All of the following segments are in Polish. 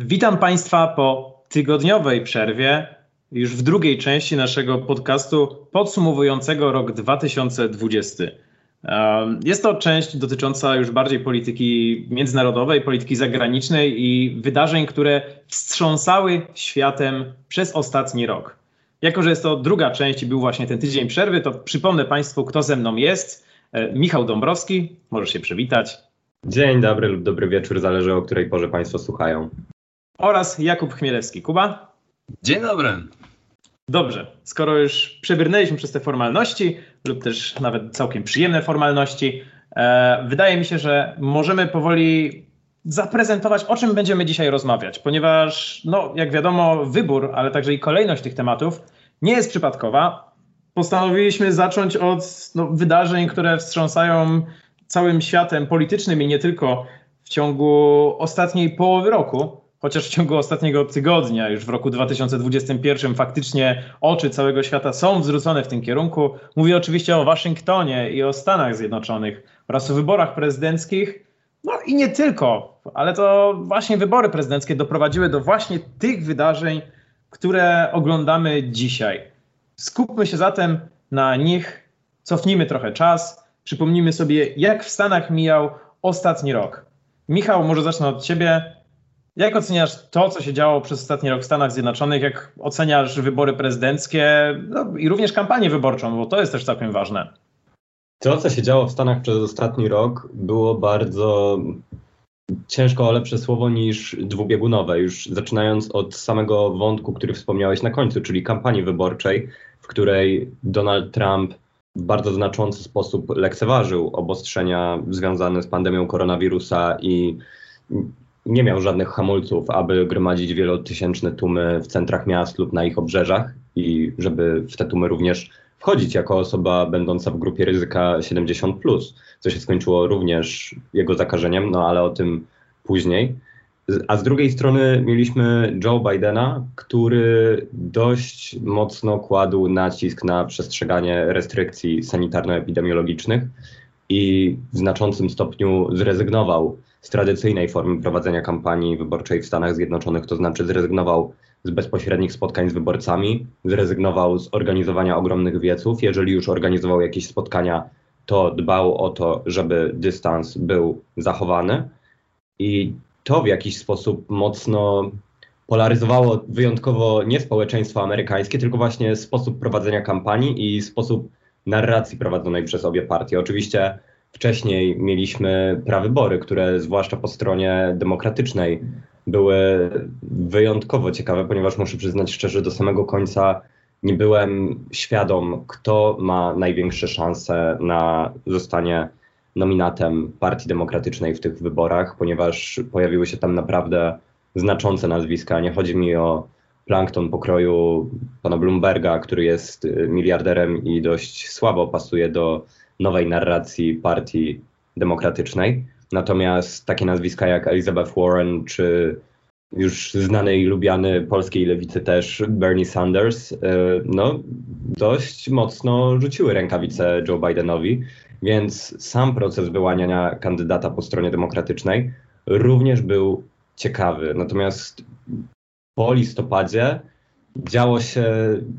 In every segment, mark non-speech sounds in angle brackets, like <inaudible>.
Witam Państwa po tygodniowej przerwie, już w drugiej części naszego podcastu podsumowującego rok 2020. Jest to część dotycząca już bardziej polityki międzynarodowej, polityki zagranicznej i wydarzeń, które wstrząsały światem przez ostatni rok. Jako, że jest to druga część i był właśnie ten tydzień przerwy, to przypomnę Państwu, kto ze mną jest. E, Michał Dąbrowski, możesz się przywitać. Dzień dobry lub dobry wieczór, zależy o której porze Państwo słuchają. Oraz Jakub Chmielewski. Kuba? Dzień dobry. Dobrze, skoro już przebrnęliśmy przez te formalności, lub też nawet całkiem przyjemne formalności, e, wydaje mi się, że możemy powoli zaprezentować, o czym będziemy dzisiaj rozmawiać, ponieważ, no, jak wiadomo, wybór, ale także i kolejność tych tematów nie jest przypadkowa. Postanowiliśmy zacząć od no, wydarzeń, które wstrząsają całym światem politycznym i nie tylko w ciągu ostatniej połowy roku, chociaż w ciągu ostatniego tygodnia, już w roku 2021, faktycznie oczy całego świata są zwrócone w tym kierunku. Mówię oczywiście o Waszyngtonie i o Stanach Zjednoczonych oraz o wyborach prezydenckich. No i nie tylko, ale to właśnie wybory prezydenckie doprowadziły do właśnie tych wydarzeń, które oglądamy dzisiaj. Skupmy się zatem na nich, cofnijmy trochę czas, przypomnijmy sobie, jak w Stanach mijał ostatni rok. Michał, może zacznę od Ciebie. Jak oceniasz to, co się działo przez ostatni rok w Stanach Zjednoczonych? Jak oceniasz wybory prezydenckie no, i również kampanię wyborczą, bo to jest też całkiem ważne. To, co się działo w Stanach przez ostatni rok, było bardzo ciężko o lepsze słowo niż dwubiegunowe. Już zaczynając od samego wątku, który wspomniałeś na końcu, czyli kampanii wyborczej, w której Donald Trump w bardzo znaczący sposób lekceważył obostrzenia związane z pandemią koronawirusa i nie miał żadnych hamulców, aby gromadzić wielotysięczne tłumy w centrach miast lub na ich obrzeżach i żeby w te tłumy również wchodzić jako osoba będąca w grupie ryzyka 70, co się skończyło również jego zakażeniem, no ale o tym później. A z drugiej strony mieliśmy Joe Bidena, który dość mocno kładł nacisk na przestrzeganie restrykcji sanitarno-epidemiologicznych i w znaczącym stopniu zrezygnował z tradycyjnej formy prowadzenia kampanii wyborczej w Stanach Zjednoczonych, to znaczy zrezygnował z bezpośrednich spotkań z wyborcami, zrezygnował z organizowania ogromnych wieców. Jeżeli już organizował jakieś spotkania, to dbał o to, żeby dystans był zachowany. I to w jakiś sposób mocno polaryzowało wyjątkowo nie społeczeństwo amerykańskie, tylko właśnie sposób prowadzenia kampanii i sposób narracji prowadzonej przez obie partie. Oczywiście wcześniej mieliśmy prawybory, które zwłaszcza po stronie demokratycznej były wyjątkowo ciekawe, ponieważ muszę przyznać szczerze, do samego końca nie byłem świadom, kto ma największe szanse na zostanie nominatem Partii Demokratycznej w tych wyborach, ponieważ pojawiły się tam naprawdę znaczące nazwiska. Nie chodzi mi o plankton pokroju pana Bloomberga, który jest miliarderem i dość słabo pasuje do nowej narracji Partii Demokratycznej. Natomiast takie nazwiska jak Elizabeth Warren czy już znany i lubiany polskiej lewicy też Bernie Sanders, e, no dość mocno rzuciły rękawice Joe Bidenowi, więc sam proces wyłaniania kandydata po stronie demokratycznej również był ciekawy. Natomiast po listopadzie działo się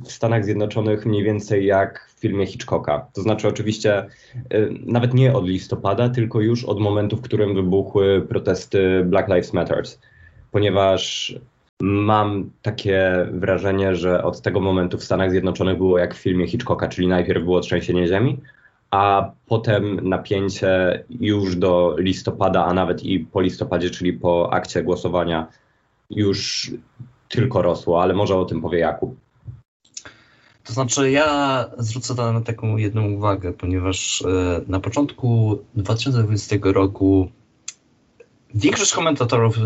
w Stanach Zjednoczonych mniej więcej jak w filmie Hitchcocka. To znaczy oczywiście y, nawet nie od listopada, tylko już od momentu, w którym wybuchły protesty Black Lives Matter. Ponieważ mam takie wrażenie, że od tego momentu w Stanach Zjednoczonych było jak w filmie Hitchcocka, czyli najpierw było trzęsienie ziemi, a potem napięcie już do listopada, a nawet i po listopadzie, czyli po akcie głosowania już tylko rosło, ale może o tym powie Jakub. To znaczy, ja zwrócę na taką jedną uwagę, ponieważ e, na początku 2020 roku większość komentatorów e,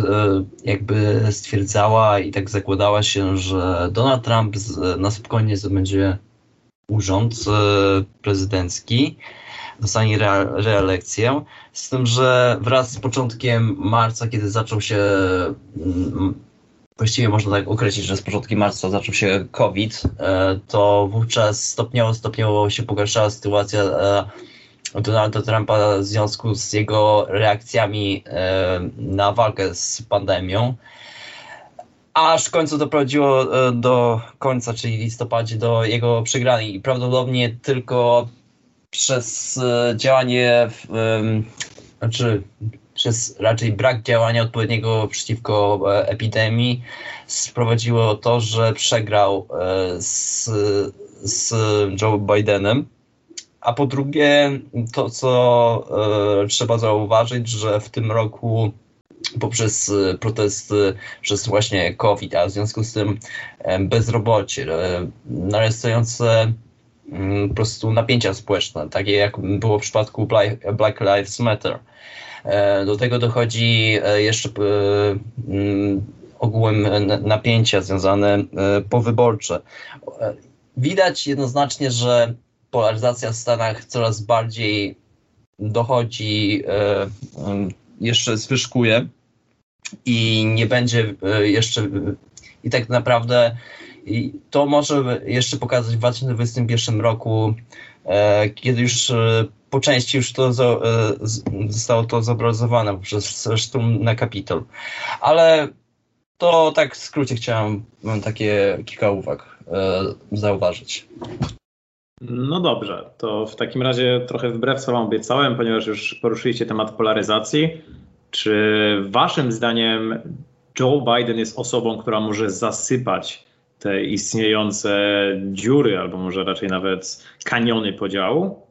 jakby stwierdzała i tak zakładała się, że Donald Trump na spokojnie zdobędzie urząd e, prezydencki, dostanie reelekcję, z tym, że wraz z początkiem marca, kiedy zaczął się właściwie można tak określić, że z początku marca zaczął się COVID, e, to wówczas stopniowo, stopniowo się pogarszała sytuacja e, Donalda Trumpa w związku z jego reakcjami e, na walkę z pandemią. aż w końcu doprowadziło do końca, czyli listopadzie, do jego przegranej. I prawdopodobnie tylko przez działanie, w, znaczy przez raczej brak działania odpowiedniego przeciwko epidemii sprowadziło to, że przegrał z, z Joe Bidenem. A po drugie, to co e, trzeba zauważyć, że w tym roku poprzez protesty, przez właśnie COVID, a w związku z tym e, bezrobocie, e, narastające mm, po prostu napięcia społeczne, takie jak było w przypadku Black Lives Matter. E, do tego dochodzi e, jeszcze mm, ogółem napięcia związane powyborcze. Widać jednoznacznie, że polaryzacja w Stanach coraz bardziej dochodzi, e, jeszcze zwyżkuje i nie będzie e, jeszcze i tak naprawdę to może jeszcze pokazać w 2021 roku, e, kiedy już po części już to zostało to zobrazowane przez szturm na Kapitol. Ale to tak w skrócie chciałem takie kilka uwag zauważyć. No dobrze, to w takim razie trochę wbrew co wam obiecałem, ponieważ już poruszyliście temat polaryzacji. Czy waszym zdaniem Joe Biden jest osobą, która może zasypać te istniejące dziury, albo może raczej nawet kaniony podziału?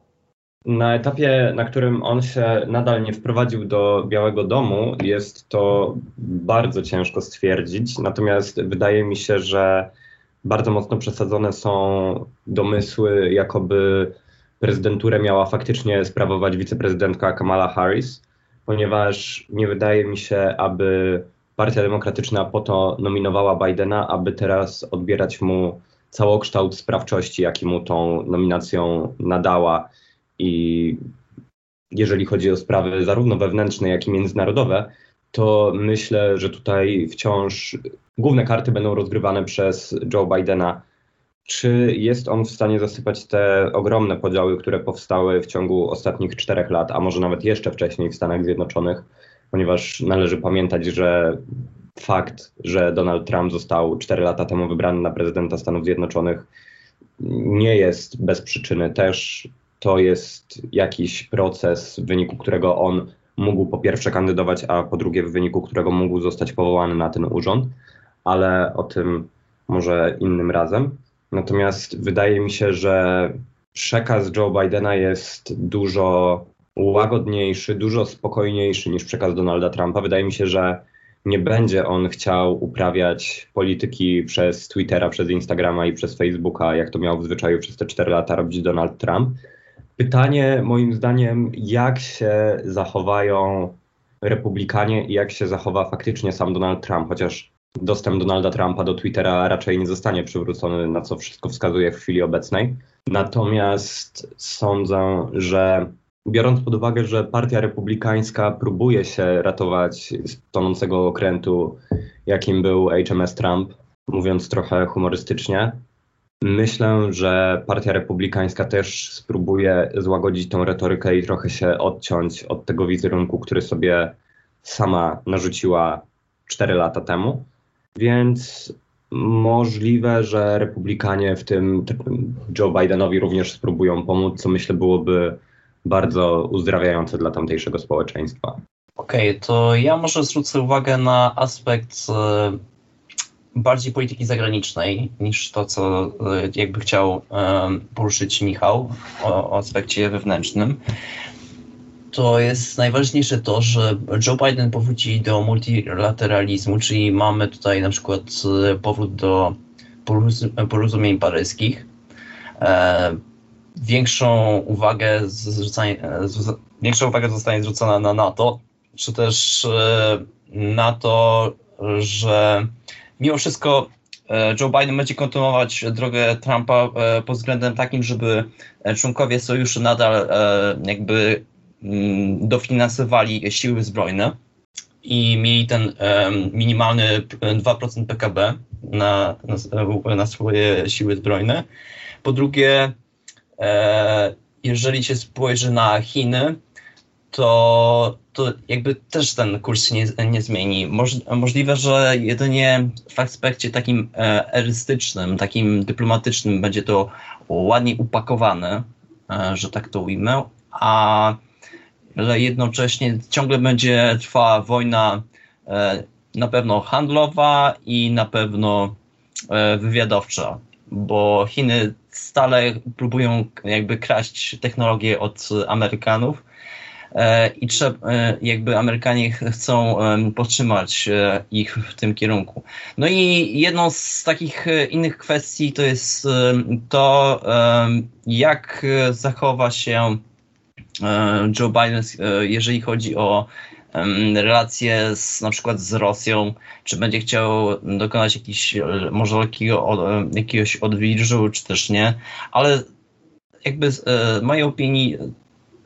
Na etapie, na którym on się nadal nie wprowadził do Białego Domu, jest to bardzo ciężko stwierdzić. Natomiast wydaje mi się, że bardzo mocno przesadzone są domysły, jakoby prezydenturę miała faktycznie sprawować wiceprezydentka Kamala Harris, ponieważ nie wydaje mi się, aby Partia Demokratyczna po to nominowała Bidena, aby teraz odbierać mu całokształt sprawczości, jaki mu tą nominacją nadała. I jeżeli chodzi o sprawy zarówno wewnętrzne, jak i międzynarodowe, to myślę, że tutaj wciąż główne karty będą rozgrywane przez Joe Bidena. Czy jest on w stanie zasypać te ogromne podziały, które powstały w ciągu ostatnich czterech lat, a może nawet jeszcze wcześniej w Stanach Zjednoczonych? Ponieważ należy pamiętać, że fakt, że Donald Trump został cztery lata temu wybrany na prezydenta Stanów Zjednoczonych, nie jest bez przyczyny. Też to jest jakiś proces, w wyniku którego on mógł po pierwsze kandydować, a po drugie w wyniku którego mógł zostać powołany na ten urząd, ale o tym może innym razem. Natomiast wydaje mi się, że przekaz Joe Bidena jest dużo łagodniejszy, dużo spokojniejszy niż przekaz Donalda Trumpa. Wydaje mi się, że nie będzie on chciał uprawiać polityki przez Twittera, przez Instagrama i przez Facebooka, jak to miał w zwyczaju przez te 4 lata robić Donald Trump, Pytanie moim zdaniem, jak się zachowają republikanie i jak się zachowa faktycznie sam Donald Trump, chociaż dostęp Donalda Trumpa do Twittera raczej nie zostanie przywrócony, na co wszystko wskazuje w chwili obecnej. Natomiast sądzę, że biorąc pod uwagę, że partia republikańska próbuje się ratować z tonącego okrętu, jakim był HMS Trump, mówiąc trochę humorystycznie, Myślę, że Partia Republikańska też spróbuje złagodzić tą retorykę i trochę się odciąć od tego wizerunku, który sobie sama narzuciła 4 lata temu. Więc możliwe, że Republikanie, w tym Joe Bidenowi, również spróbują pomóc, co myślę byłoby bardzo uzdrawiające dla tamtejszego społeczeństwa. Okej, okay, to ja może zwrócę uwagę na aspekt e, bardziej polityki zagranicznej niż to, co e, jakby chciał poruszyć Michał o, o aspekcie wewnętrznym to jest najważniejsze to, że Joe Biden powróci do multilateralizmu, czyli mamy tutaj na przykład e, powrót do porozumień paryskich. E, większą uwagę większą uwagę zostanie zwrócona na NATO, czy też na to, że mimo wszystko e, Joe Biden będzie kontynuować drogę Trumpa e, pod względem takim, żeby e, członkowie sojuszu nadal jakby mm, dofinansowali siły zbrojne i mieli ten minimalny 2% PKB na, na, na swoje siły zbrojne. Po drugie, jeżeli się spojrzy na Chiny, to, to jakby też ten kurs się nie, nie zmieni. Moż, możliwe, że jedynie w aspekcie takim e, erystycznym, takim dyplomatycznym będzie to ładnie upakowane, e, że tak to ujmę, a ale jednocześnie ciągle będzie trwała wojna e, na pewno handlowa i na pewno wywiadowcza, bo Chiny stale próbują jakby kraść technologię od Amerykanów i trzeba, jakby Amerykanie chcą podtrzymać ich w tym kierunku. No i jedną z takich innych kwestii to jest to, jak zachowa się E, Joe Biden, e, jeżeli chodzi o relacje z, na przykład z Rosją, czy będzie chciał dokonać jakiś, może lekkiego, jakiegoś odwilżu, czy też nie, ale jakby e, mojej opinii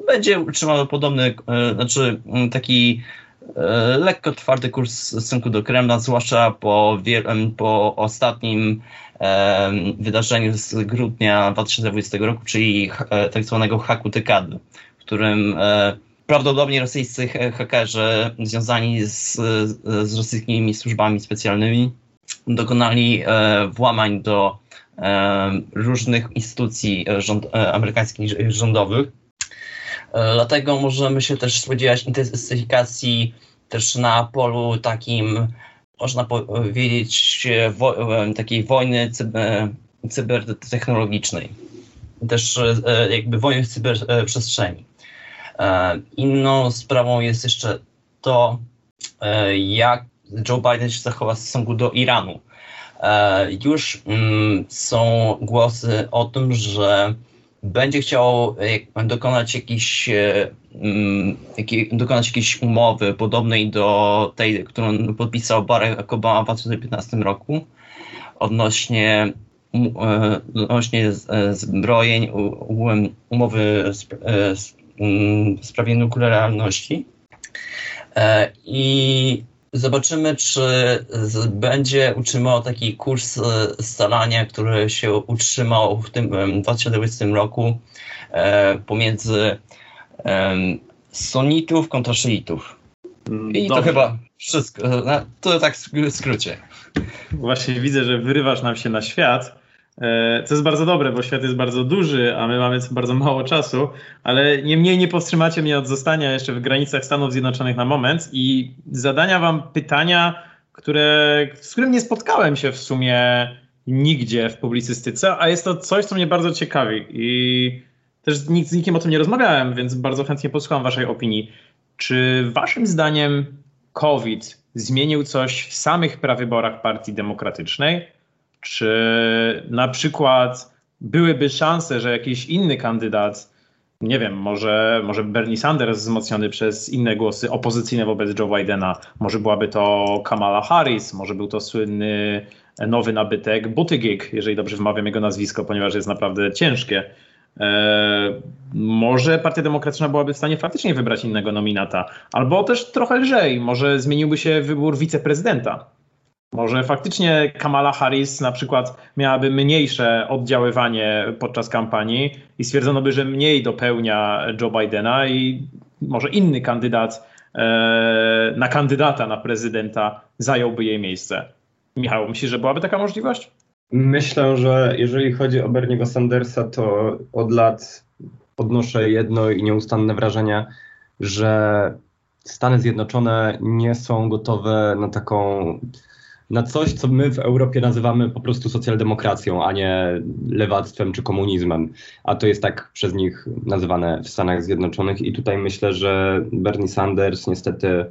będzie utrzymał podobny, znaczy taki lekko twardy kurs w stosunku do Kremla, zwłaszcza po, po ostatnim wydarzeniu z grudnia 2020 roku, czyli tak zwanego haku dekady którym e, prawdopodobnie rosyjscy hakerzy związani z, z rosyjskimi służbami specjalnymi dokonali e, włamań do e, różnych instytucji rząd, amerykańskich rządowych. Dlatego możemy się też spodziewać intensyfikacji też na polu takim, można powiedzieć, wo, takiej wojny cyber, cybertechnologicznej, też jakby wojny w cyberprzestrzeni. E, inną sprawą jest jeszcze to, e, jak Joe Biden się zachowa w stosunku do Iranu. E, już mm, są głosy o tym, że będzie chciał dokonać jakiś, mm, dokonać jakiejś umowy podobnej do tej, którą podpisał Barack Obama w 2015 roku odnośnie odnośnie zbrojeń, umowy w sprawie nuklearności. E, I zobaczymy, czy będzie utrzymał taki kurs e, scalania, który się utrzymał w tym 2020 roku e, pomiędzy sunitów kontra szyitów. I Dobrze. to chyba wszystko. To tak w skrócie. Właśnie widzę, że wyrywasz nam się na świat. E, co jest bardzo dobre, bo świat jest bardzo duży, a my mamy bardzo mało czasu, ale niemniej nie powstrzymacie mnie od zostania jeszcze w granicach Stanów Zjednoczonych na moment i zadania wam pytania, które, z którym nie spotkałem się w sumie nigdzie w publicystyce, a jest to coś, co mnie bardzo ciekawi i też z, z nikim o tym nie rozmawiałem, więc bardzo chętnie posłucham waszej opinii. Czy waszym zdaniem COVID zmienił coś w samych prawyborach Partii Demokratycznej? Czy na przykład byłyby szanse, że jakiś inny kandydat, nie wiem, może, może Bernie Sanders wzmocniony przez inne głosy opozycyjne wobec Joe Bidena, może byłaby to Kamala Harris, może był to słynny nowy nabytek Buttigieg, jeżeli dobrze wymawiam jego nazwisko, ponieważ jest naprawdę ciężkie. Eee, może Partia Demokratyczna byłaby w stanie faktycznie wybrać innego nominata, albo też trochę lżej, może zmieniłby się wybór wiceprezydenta. Może faktycznie Kamala Harris na przykład miałaby mniejsze oddziaływanie podczas kampanii i stwierdzono by, że mniej dopełnia Joe Bidena i może inny kandydat e, na kandydata na prezydenta zająłby jej miejsce. Michał, myślisz, że byłaby taka możliwość? Myślę, że jeżeli chodzi o Berniego Sandersa, to od lat odnoszę jedno i nieustanne wrażenie, że Stany Zjednoczone nie są gotowe na taką na coś, co my w Europie nazywamy po prostu socjaldemokracją, a nie lewactwem czy komunizmem. A to jest tak przez nich nazywane w Stanach Zjednoczonych. I tutaj myślę, że Bernie Sanders niestety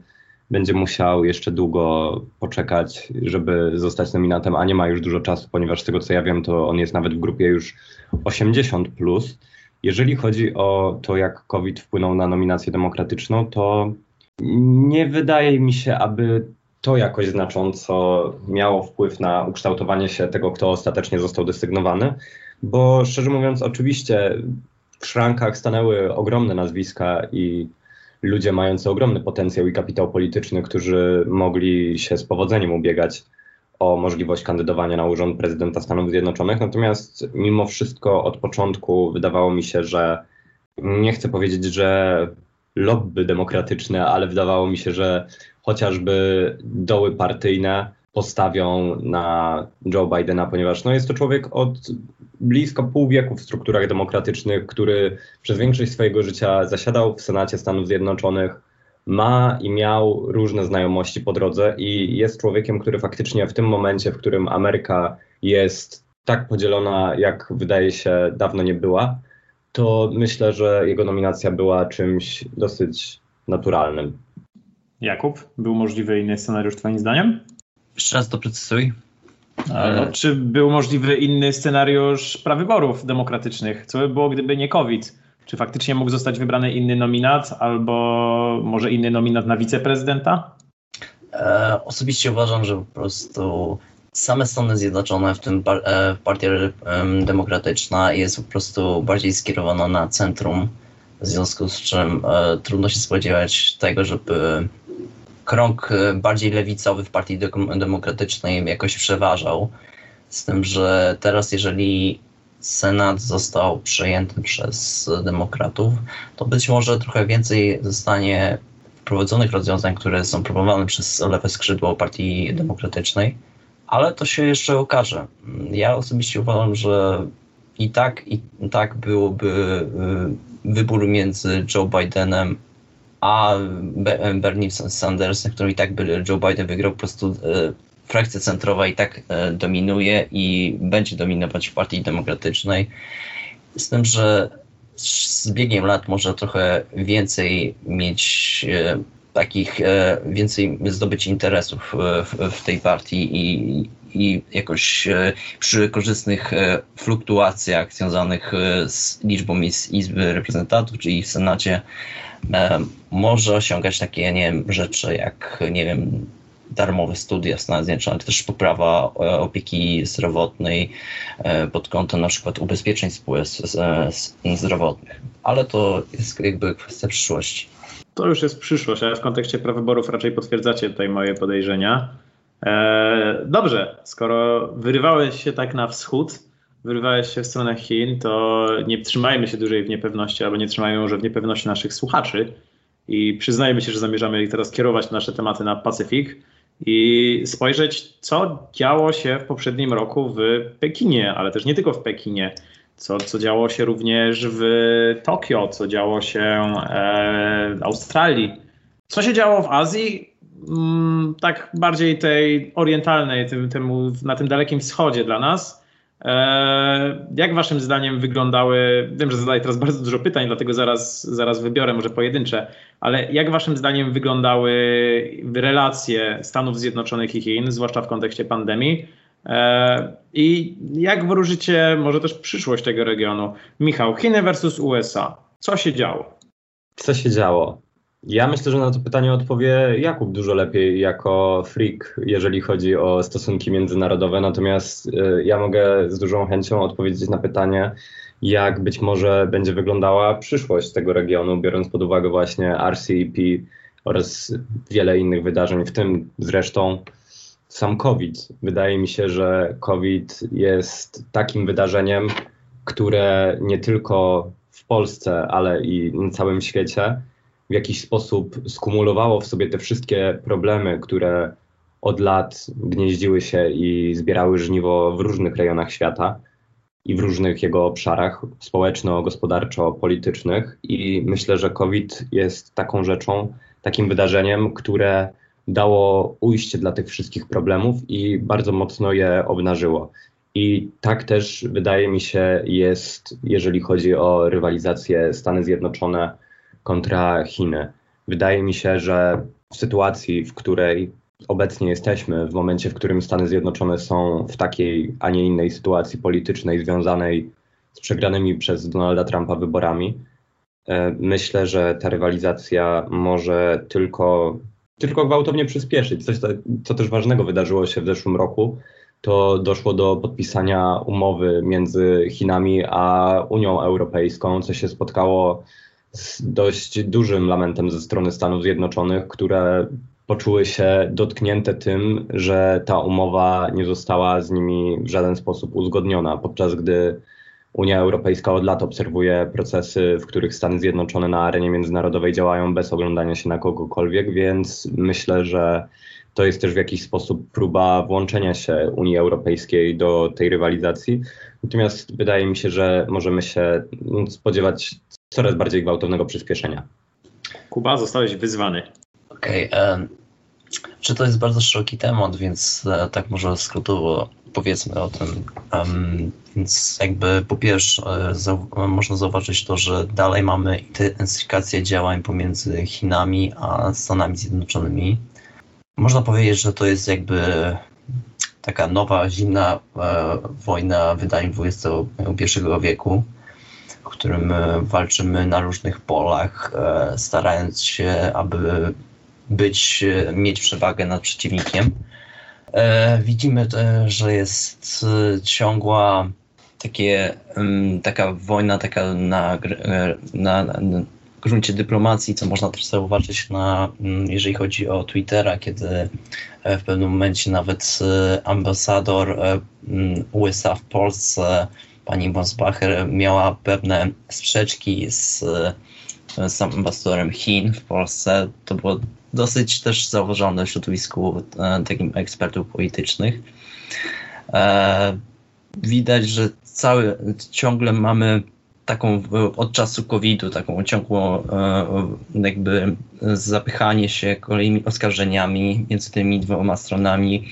będzie musiał jeszcze długo poczekać, żeby zostać nominatem, a nie ma już dużo czasu, ponieważ z tego co ja wiem, to on jest nawet w grupie już 80. Plus. Jeżeli chodzi o to, jak COVID wpłynął na nominację demokratyczną, to nie wydaje mi się, aby to jakoś znacząco miało wpływ na ukształtowanie się tego, kto ostatecznie został desygnowany, bo szczerze mówiąc, oczywiście w szrankach stanęły ogromne nazwiska i ludzie mający ogromny potencjał i kapitał polityczny, którzy mogli się z powodzeniem ubiegać o możliwość kandydowania na urząd prezydenta Stanów Zjednoczonych. Natomiast mimo wszystko od początku wydawało mi się, że nie chcę powiedzieć, że lobby demokratyczne, ale wydawało mi się, że chociażby doły partyjne postawią na Joe Bidena, ponieważ no, jest to człowiek od blisko pół wieku w strukturach demokratycznych, który przez większość swojego życia zasiadał w Senacie Stanów Zjednoczonych, ma i miał różne znajomości po drodze i jest człowiekiem, który faktycznie w tym momencie, w którym Ameryka jest tak podzielona, jak wydaje się dawno nie była, to myślę, że jego nominacja była czymś dosyć naturalnym. Jakub, był możliwy inny scenariusz Twoim zdaniem? Jeszcze raz to precyzuj. No, czy był możliwy inny scenariusz prawyborów demokratycznych? Co by było, gdyby nie COVID? Czy faktycznie mógł zostać wybrany inny nominat, albo może inny nominat na wiceprezydenta? E, osobiście uważam, że po prostu same Stany Zjednoczone, w tym e, Partia Demokratyczna, jest po prostu bardziej skierowana na centrum, w związku z czym e, trudno się spodziewać tego, żeby krąg e, bardziej lewicowy w Partii Demokratycznej jakoś przeważał. Z tym, że teraz, jeżeli Senat został przejęty przez demokratów, to być może trochę więcej zostanie wprowadzonych rozwiązań, które są proponowane przez lewe skrzydło Partii Demokratycznej, ale to się jeszcze okaże. Ja osobiście uważam, że i tak, i tak byłoby y, wybór między Joe Bidenem a Bernie Sandersem, który i tak by Joe Biden wygrał, po prostu y, frakcja centrowa i tak y, dominuje i będzie dominować w Partii Demokratycznej. Z tym, że z biegiem lat może trochę więcej mieć takich e, więcej zdobyć interesów e, w, tej partii i, i jakoś e, przy korzystnych fluktuacjach związanych z liczbą iz, Izby Reprezentantów, czyli w Senacie, może osiągać takie, nie wiem, rzeczy jak, nie wiem, darmowe studia w Stanach Zjednoczonych, też poprawa opieki zdrowotnej pod kątem na przykład ubezpieczeń zdrowotnych. Ale to jest jakby kwestia przyszłości. To już jest przyszłość, ale w kontekście prawyborów raczej potwierdzacie tutaj moje podejrzenia. Dobrze, skoro wyrywałeś się tak na wschód, wyrywałeś się w stronę Chin, to nie trzymajmy się dłużej w niepewności, albo nie trzymajmy może w niepewności naszych słuchaczy i przyznajmy się, że zamierzamy teraz kierować nasze tematy na Pacyfik i spojrzeć, co działo się w poprzednim roku w Pekinie, ale też nie tylko w Pekinie co, co działo się również w Tokio, co działo się e, w Australii. Co się działo w Azji? Mm, tak bardziej tej orientalnej, tym, na tym dalekim wschodzie dla nas. E, jak waszym zdaniem wyglądały, wiem, że zadaję teraz bardzo dużo pytań, dlatego zaraz, zaraz wybiorę może pojedyncze, ale jak waszym zdaniem wyglądały relacje Stanów Zjednoczonych i Chin, zwłaszcza w kontekście pandemii, E, I jak wróżycie może też przyszłość tego regionu? Michał, Chiny versus USA. Co się działo? Co się działo? Ja myślę, że na to pytanie odpowie Jakub dużo lepiej jako freak, jeżeli chodzi o stosunki międzynarodowe. Natomiast e, ja mogę z dużą chęcią odpowiedzieć na pytanie, jak być może będzie wyglądała przyszłość tego regionu, biorąc pod uwagę właśnie RCEP oraz wiele innych wydarzeń, w tym zresztą sam COVID. Wydaje mi się, że COVID jest takim wydarzeniem, które nie tylko w Polsce, ale i na całym świecie w jakiś sposób skumulowało w sobie te wszystkie problemy, które od lat gnieździły się i zbierały żniwo w różnych rejonach świata i w różnych jego obszarach społeczno-gospodarczo-politycznych. I myślę, że COVID jest taką rzeczą, takim wydarzeniem, które dało ujście dla tych wszystkich problemów i bardzo mocno je obnażyło. I tak też wydaje mi się jest, jeżeli chodzi o rywalizację Stany Zjednoczone kontra Chiny. Wydaje mi się, że w sytuacji, w której obecnie jesteśmy, w momencie, w którym Stany Zjednoczone są w takiej, a nie innej sytuacji politycznej związanej z przegranymi przez Donalda Trumpa wyborami, e, myślę, że ta rywalizacja może tylko tylko gwałtownie przyspieszyć. Coś, co też ważnego wydarzyło się w zeszłym roku, to doszło do podpisania umowy między Chinami a Unią Europejską, co się spotkało dość dużym lamentem ze strony Stanów Zjednoczonych, które poczuły się dotknięte tym, że ta umowa nie została z nimi w żaden sposób uzgodniona, podczas gdy Unia Europejska od lat obserwuje procesy, w których Stany Zjednoczone na arenie międzynarodowej działają bez oglądania się na kogokolwiek, więc myślę, że to jest też w jakiś sposób próba włączenia się Unii Europejskiej do tej rywalizacji. Natomiast wydaje mi się, że możemy się spodziewać coraz bardziej gwałtownego przyspieszenia. Kuba, zostałeś wyzwany. Okej. Okay, czy to jest bardzo szeroki temat, więc e, tak może skrótowo powiedzmy o tym. Um, więc jakby po pierwsze e, zau można zauważyć to, że dalej mamy intensyfikację działań pomiędzy Chinami a Stanami Zjednoczonymi. Można powiedzieć, że to jest jakby taka nowa, zimna e, wojna wydań XXI wieku, którym e, walczymy na różnych polach, e, starając się, aby być, e, mieć przewagę nad przeciwnikiem. Widzimy, że jest ciągła takie, taka wojna taka na, na, na gruncie dyplomacji, co można też zauważyć na, mm, jeżeli chodzi o Twittera, kiedy w pewnym momencie nawet ambasador mm, USA w Polsce, pani Mosbacher, miała pewne sprzeczki z, z ambasadorem Chin w Polsce. To było dosyć też zauważone w środowisku takim ekspertów politycznych. Widać, że cały, ciągle mamy taką od czasu COVID-u, taką ciągłą e, jakby zapychanie się kolejnymi oskarżeniami między tymi dwoma stronami.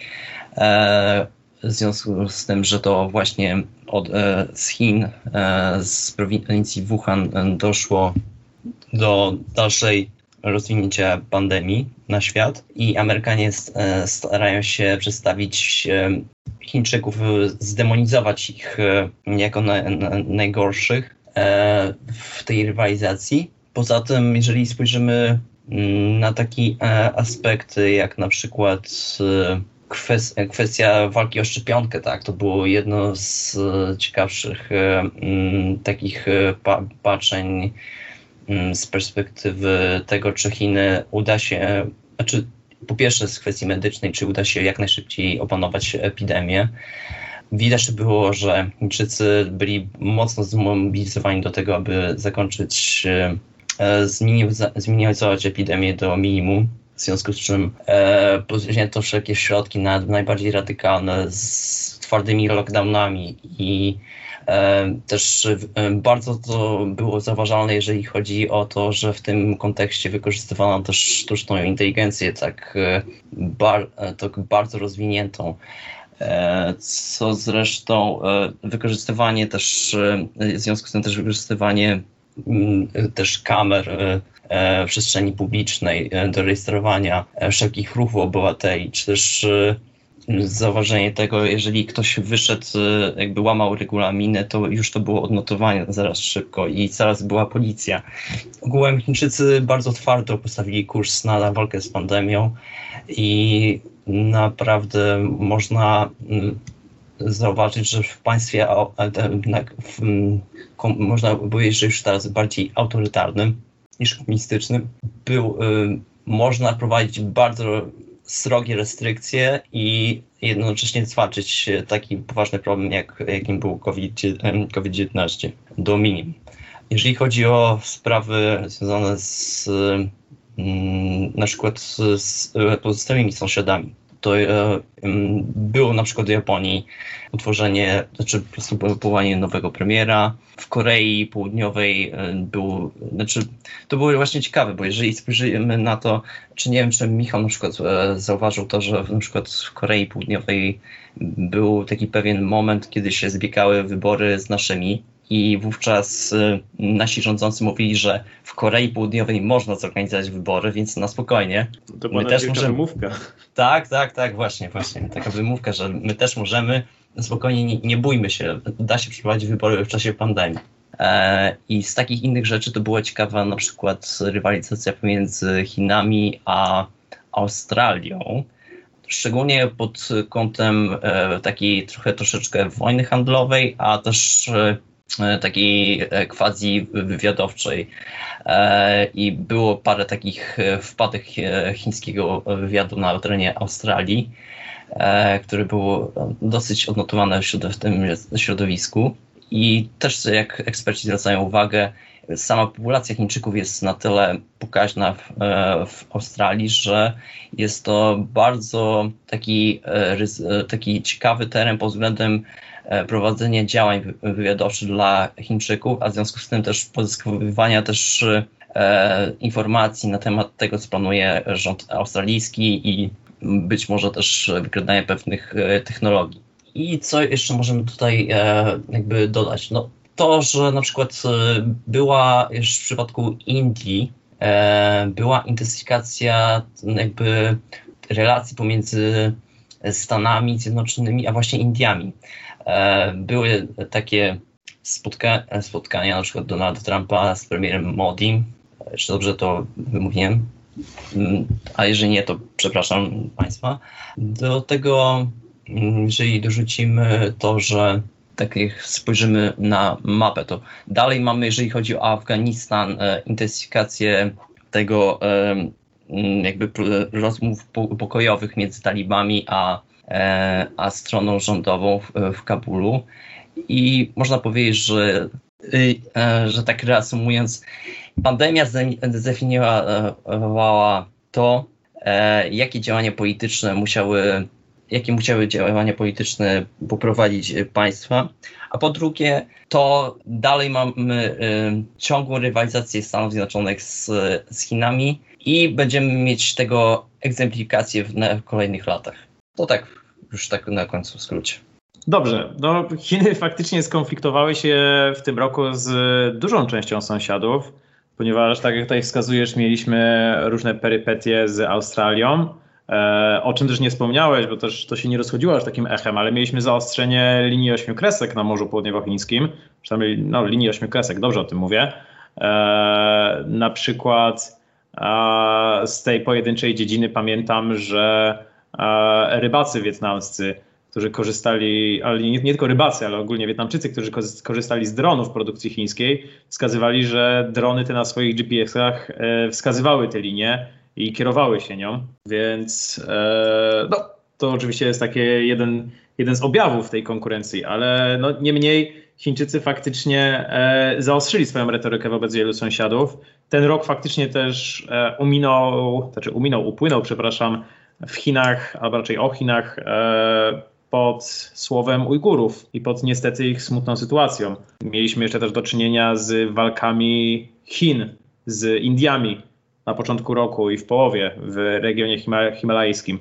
E, w związku z tym, że to właśnie od, e, z Chin, z prowincji Wuhan doszło do dalszej rozwinięcia pandemii na świat i Amerykanie starają się przedstawić Chińczyków, zdemonizować ich jako na, na, najgorszych, E, w tej rywalizacji. Poza tym, jeżeli spojrzymy mm, na takie aspekty, jak na przykład e, kwestia walki o szczepionkę, tak, to było jedno z ciekawszych e, mm, takich patrzeń mm, z perspektywy tego, czy Chiny uda się, znaczy po pierwsze z kwestii medycznej, czy uda się jak najszybciej opanować epidemię, Widać było, że Chińczycy byli mocno zmobilizowani do tego, aby zakończyć, e, zminimalizować epidemię do minimum, w związku z czym e, podjęto wszelkie środki na najbardziej radykalne z twardymi lockdownami i e, też e, bardzo to było zauważalne, jeżeli chodzi o to, że w tym kontekście wykorzystywano też sztuczną inteligencję, tak, e, bar, e, tak bardzo rozwiniętą. E, co zresztą wykorzystywanie też, w związku z tym też wykorzystywanie mm, też kamer przestrzeni publicznej do rejestrowania wszelkich ruchów obywateli, czy też zauważenie tego, jeżeli ktoś wyszedł, jakby łamał regulaminy, to już to było odnotowane zaraz szybko i zaraz była policja. Ogółem Chińczycy bardzo twardo postawili kurs na walkę z pandemią i naprawdę można mm, zauważyć, że w państwie w, można powiedzieć, że już teraz bardziej autorytarnym niż komunistycznym, był, y, można prowadzić bardzo srogie restrykcje i jednocześnie zwalczyć taki poważny problem, jak, jakim był COVID-19 do minimum. Jeżeli chodzi o sprawy związane z Mm, na przykład z, z pozostałymi sąsiadami. To e, było na przykład w Japonii utworzenie, znaczy po prostu powołanie nowego premiera. W Korei Południowej e, był, znaczy to było właśnie ciekawe, bo jeżeli spojrzymy na to, czy nie wiem, czy Michał na przykład e, zauważył to, że na przykład w Korei Południowej był taki pewien moment, kiedy się zbiegały wybory z naszymi i wówczas y, nasi rządzący mówili, że w Korei Południowej można zorganizować wybory, więc na spokojnie. To była my też możemy... wymówka. Tak, tak, tak, właśnie, właśnie. Taka wymówka, że my też możemy, spokojnie nie, nie bójmy się, da się przeprowadzić wybory w czasie pandemii. E, I z takich innych rzeczy to była ciekawa na przykład rywalizacja pomiędzy Chinami a Australią. Szczególnie pod kątem e, takiej trochę troszeczkę wojny handlowej, a też e, E, takiej e, quasi wywiadowczej. E, i było parę takich wpadek chińskiego wywiadu na terenie Australii, które było dosyć odnotowane w tym środowisku. I też jak eksperci zwracają uwagę, sama populacja Chińczyków jest na tyle pokaźna w, e, w Australii, że jest to bardzo taki, e, e, taki ciekawy teren pod względem prowadzenia działań wywiadowczych dla Chińczyków, a w związku z tym też pozyskiwania też informacji na temat tego, co planuje rząd australijski i być może też wykradanie pewnych technologii. I co jeszcze możemy tutaj jakby dodać? No, to, że na przykład e, była już w przypadku Indii, e, była intensyfikacja jakby relacji pomiędzy Stanami Zjednoczonymi, a właśnie Indiami. E, były takie spotka spotkania, na przykład Donalda Trumpa z premierem Modi, czy dobrze to wymówiłem, mm, a jeżeli nie, to przepraszam Państwa. Do tego, mm, jeżeli dorzucimy to, że tak jak spojrzymy na mapę, to dalej mamy, jeżeli chodzi o Afganistan, e, intensyfikację tego e, jakby rozmów pokojowych między talibami a, a stroną rządową w, Kabulu. I można powiedzieć, że, że tak reasumując, pandemia zdefiniowała to, jakie działania polityczne musiały jakie musiały działania polityczne poprowadzić e, państwa, a po drugie, to dalej mamy y, ciągłą rywalizację Stanów Zjednoczonych z, z Chinami i będziemy mieć tego egzemplifikację w, w kolejnych latach. To tak, już tak na końcu w skrócie. Dobrze, no Chiny faktycznie skonfliktowały się w tym roku z dużą częścią sąsiadów, ponieważ tak jak tutaj wskazujesz, mieliśmy różne perypetie z Australią, E, o czym też nie wspomniałeś, bo też to się nie rozchodziło aż takim echem, ale mieliśmy zaostrzenie linii ośmiu kresek na Morzu Południowochińskim, przynajmniej no, linii ośmiu kresek, dobrze o tym mówię. E, na przykład z tej pojedynczej dziedziny pamiętam, że rybacy wietnamscy, którzy korzystali, ale nie, nie, tylko rybacy, ale ogólnie Wietnamczycy, którzy korzystali z dronów produkcji chińskiej, wskazywali, że drony te na swoich GPS-ach wskazywały te linie i kierowały się nią, więc e, no, to oczywiście jest takie jeden, jeden z objawów tej konkurencji, ale no, niemniej Chińczycy faktycznie e, zaostrzyli swoją retorykę wobec wielu sąsiadów. Ten rok faktycznie też e, uminął, znaczy uminął, upłynął, przepraszam, w Chinach, albo raczej o Chinach, e, pod słowem Ujgurów i pod niestety ich smutną sytuacją. Mieliśmy jeszcze też do czynienia z walkami Chin z Indiami na początku roku i w połowie w regionie himalajskim.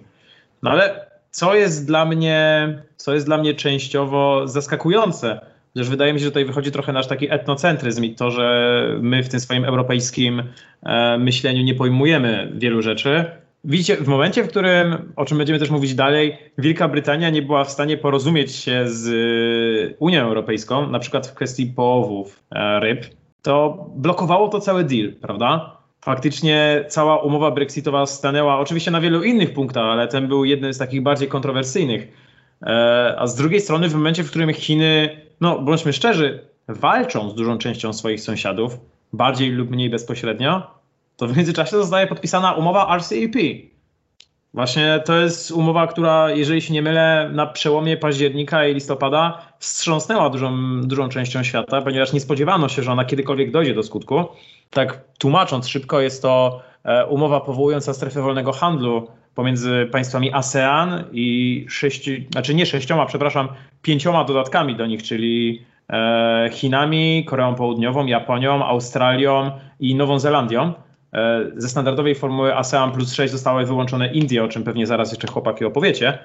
No ale co jest dla mnie, co jest dla mnie częściowo zaskakujące, że wydaje mi się, że tutaj wychodzi trochę nasz taki etnocentryzm i to, że my w tym swoim europejskim e, myśleniu nie pojmujemy wielu rzeczy. Widzicie, w momencie, w którym, o czym będziemy też mówić dalej, Wielka Brytania nie była w stanie porozumieć się z Unią Europejską, na przykład w kwestii połowów e, ryb, to blokowało to cały deal, prawda? faktycznie cała umowa brexitowa stanęła oczywiście na wielu innych punktach, ale ten był jednym z takich bardziej kontrowersyjnych. E, a z drugiej strony, w momencie, w którym Chiny, no bądźmy szczerzy, walczą z dużą częścią swoich sąsiadów, bardziej lub mniej bezpośrednio, to w międzyczasie zostaje podpisana umowa RCEP. Właśnie to jest umowa, która, jeżeli się nie mylę, na przełomie października i listopada wstrząsnęła dużą, dużą częścią świata, ponieważ nie spodziewano się, że ona kiedykolwiek dojdzie do skutku tak tłumacząc szybko, jest to e, umowa powołująca strefę wolnego handlu pomiędzy państwami ASEAN i sześci, znaczy nie sześcioma, przepraszam, pięcioma dodatkami do nich, czyli e, Chinami, Koreą Południową, Japonią, Australią i Nową Zelandią. E, ze standardowej formuły ASEAN plus 6 zostały wyłączone Indie, o czym pewnie zaraz jeszcze chłopaki opowiecie.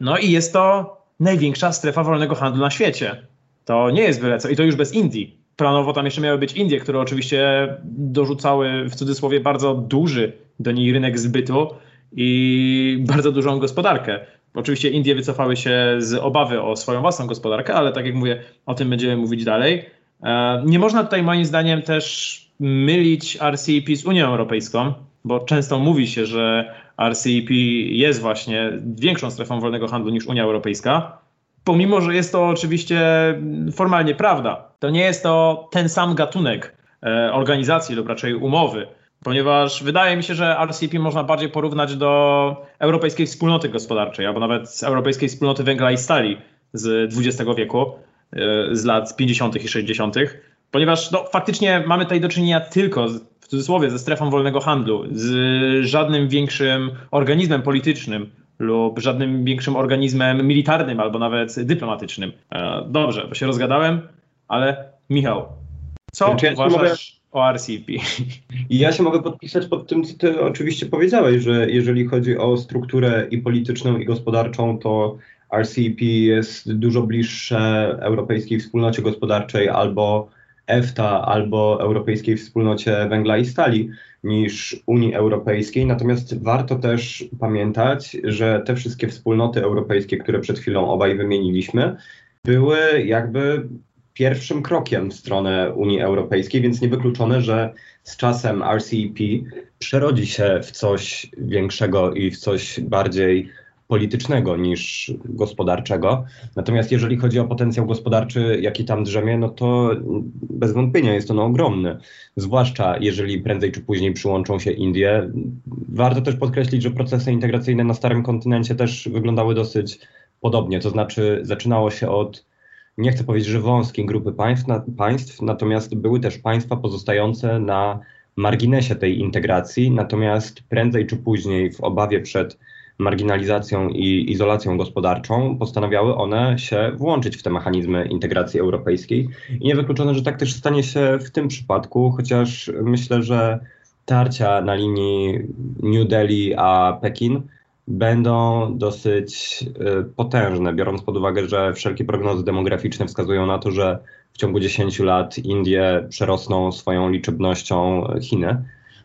No i jest to największa strefa wolnego handlu na świecie. To nie jest byle co i to już bez Indii planowo tam jeszcze miały być Indie, które oczywiście dorzucały w cudzysłowie bardzo duży do niej rynek zbytu i bardzo dużą gospodarkę. Oczywiście Indie wycofały się z obawy o swoją własną gospodarkę, ale tak jak mówię, o tym będziemy mówić dalej. E, nie można tutaj moim zdaniem też mylić RCEP z Unią Europejską, bo często mówi się, że RCEP jest właśnie większą strefą wolnego handlu niż Unia Europejska pomimo, że jest to oczywiście formalnie prawda, to nie jest to ten sam gatunek e, organizacji lub raczej umowy, ponieważ wydaje mi się, że RCP można bardziej porównać do Europejskiej Wspólnoty Gospodarczej albo nawet z Europejskiej Wspólnoty Węgla i Stali z XX wieku, z lat 50. i 60., ponieważ no, faktycznie mamy tutaj do czynienia tylko w cudzysłowie ze strefą wolnego handlu, z żadnym większym organizmem politycznym lub żadnym większym organizmem militarnym albo nawet dyplomatycznym. Dobrze, bo się rozgadałem, ale Michał, co znaczy, ja uważasz o RCP? <laughs> Ja się mogę podpisać pod tym, co ty oczywiście powiedziałeś, że jeżeli chodzi o strukturę i polityczną, i gospodarczą, to RCP jest dużo bliższe Europejskiej Wspólnocie Gospodarczej albo EFTA, albo Europejskiej Wspólnocie Węgla i Stali niż Unii Europejskiej. Natomiast warto też pamiętać, że te wszystkie wspólnoty europejskie, które przed chwilą obaj wymieniliśmy, były jakby pierwszym krokiem w stronę Unii Europejskiej, więc niewykluczone, że z czasem RCEP przerodzi się w coś większego i w coś bardziej politycznego niż gospodarczego. Natomiast jeżeli chodzi o potencjał gospodarczy, jaki tam drzemie, no to bez wątpienia jest on ogromny. Zwłaszcza jeżeli prędzej czy później przyłączą się Indie. Warto też podkreślić, że procesy integracyjne na starym kontynencie też wyglądały dosyć podobnie. To znaczy zaczynało się od nie chcę powiedzieć, że wąskiej grupy państw, na, państw, natomiast były też państwa pozostające na marginesie tej integracji, natomiast prędzej czy później w obawie przed marginalizacją i izolacją gospodarczą postanawiały one się włączyć w te mechanizmy integracji europejskiej. I niewykluczone, że tak też stanie się w tym przypadku, chociaż myślę, że tarcia na linii New Delhi a Pekin będą dosyć y, potężne, biorąc pod uwagę, że wszelkie prognozy demograficzne wskazują na to, że w ciągu 10 lat Indie przerosną swoją liczebnością Chiny.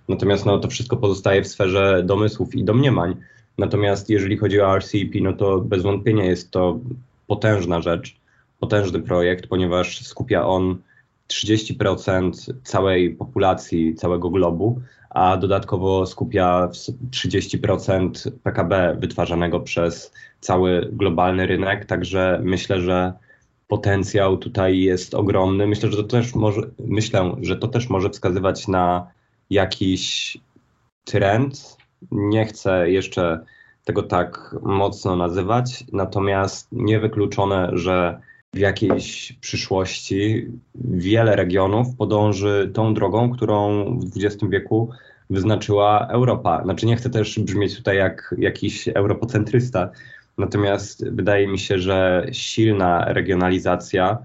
Natomiast no, to wszystko pozostaje w sferze domysłów i domniemań. Natomiast jeżeli chodzi o RCEP, no to bez wątpienia jest to potężna rzecz, potężny projekt, ponieważ skupia on 30% całej populacji całego globu, a dodatkowo skupia 30% PKB wytwarzanego przez cały globalny rynek, także myślę, że potencjał tutaj jest ogromny. Myślę, że to też może, myślę, że to też może wskazywać na jakiś trend. Nie chcę jeszcze tego tak mocno nazywać, natomiast niewykluczone, że w jakiejś przyszłości wiele regionów podąży tą drogą, którą w XX wieku wyznaczyła Europa. Znaczy nie chcę też brzmieć tutaj jak jakiś europocentrysta, natomiast wydaje mi się, że silna regionalizacja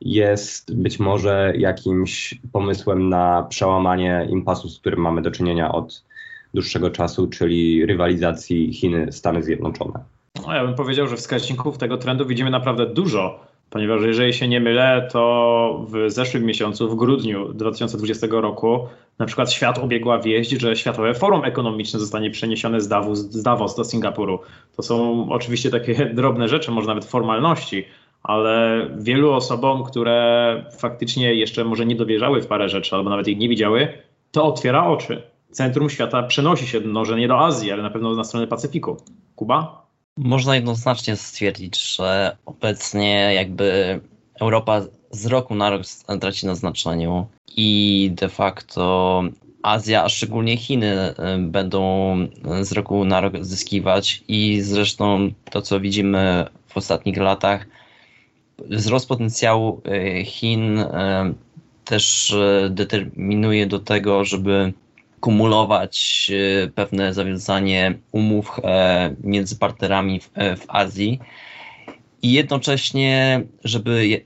jest być może jakimś pomysłem na przełamanie impasu, z którym mamy do czynienia od dłuższego czasu, czyli rywalizacji Chiny-Stany Zjednoczone. No, ja bym powiedział, że wskaźników tego trendu widzimy naprawdę dużo ponieważ jeżeli się nie mylę, to w zeszłym miesiącu, w grudniu 2020 roku, na przykład świat obiegła wieść, że Światowe Forum Ekonomiczne zostanie przeniesione z Davos, z Davos do Singapuru. To są oczywiście takie <laughs> drobne rzeczy, może nawet formalności, ale wielu osobom, które faktycznie jeszcze może nie dowierzały w parę rzeczy, albo nawet ich nie widziały, to otwiera oczy. Centrum świata przenosi się, może nie do Azji, ale na pewno na stronę Pacyfiku. Kuba? Można jednoznacznie stwierdzić, że obecnie jakby Europa z roku na rok traci na znaczeniu i de facto Azja, a szczególnie Chiny y, będą z roku na rok zyskiwać i zresztą to, co widzimy w ostatnich latach, wzrost potencjału y, Chin y, też determinuje do tego, żeby kumulować e, pewne zawiązanie umów e, między partnerami w, e, w Azji i jednocześnie, żeby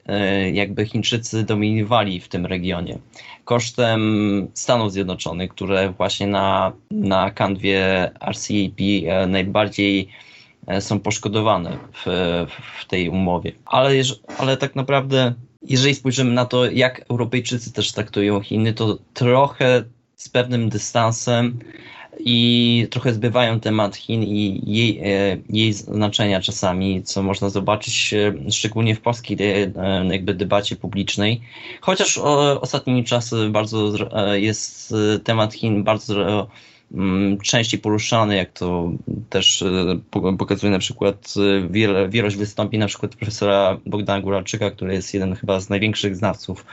jakby Chińczycy dominowali w tym regionie kosztem Stanów Zjednoczonych, które właśnie na, na kanwie RCEP najbardziej są poszkodowane w, w tej umowie. Ale, ale tak naprawdę, jeżeli spojrzymy na to, jak Europejczycy też traktują Chiny, to trochę z pewnym dystansem i trochę zbywają temat Chin i jej, e, jej znaczenia czasami, co można zobaczyć e, szczególnie w polskiej e, jakby debacie publicznej. Chociaż ostatnimi czasy bardzo jest temat Chin bardzo częściej poruszany, jak to też pokazuje na przykład wiele, wielość wystąpień na przykład profesora Bogdana Góralczyka, który jest jeden chyba z największych znawców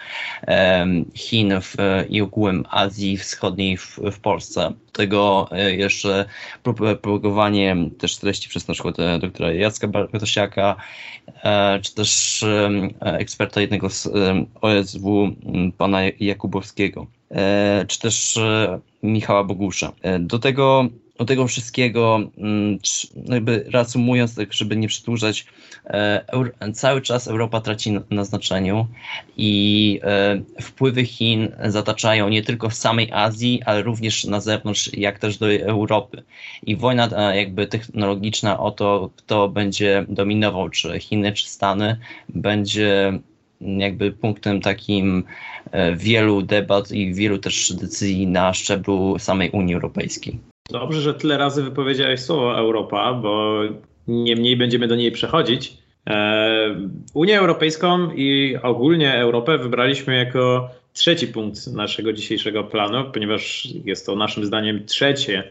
Chin w, i ogółem Azji Wschodniej w, w Polsce. Tego jeszcze propagowanie też treści przez na przykład doktora Jacka Bartosiaka, czy też eksperta jednego z OSW, pana Jakubowskiego, e, czy też e, Michała Bogusza. E, do tego do tego wszystkiego, mm, no jakby reasumując, tak żeby nie przedłużać, cały czas Europa traci na znaczeniu i wpływy Chin zataczają nie tylko w samej Azji, ale również na zewnątrz, jak też do Europy. I wojna jakby technologiczna o to, kto będzie dominował, czy Chiny, czy Stany, będzie jakby punktem takim e, wielu debat i wielu też decyzji na szczeblu samej Unii Europejskiej. Dobrze, że tyle razy wypowiedziałeś słowo Europa, bo niemniej będziemy do niej przechodzić. E, Unię Europejską i ogólnie Europę wybraliśmy jako trzeci punkt naszego dzisiejszego planu, ponieważ jest to naszym zdaniem trzecie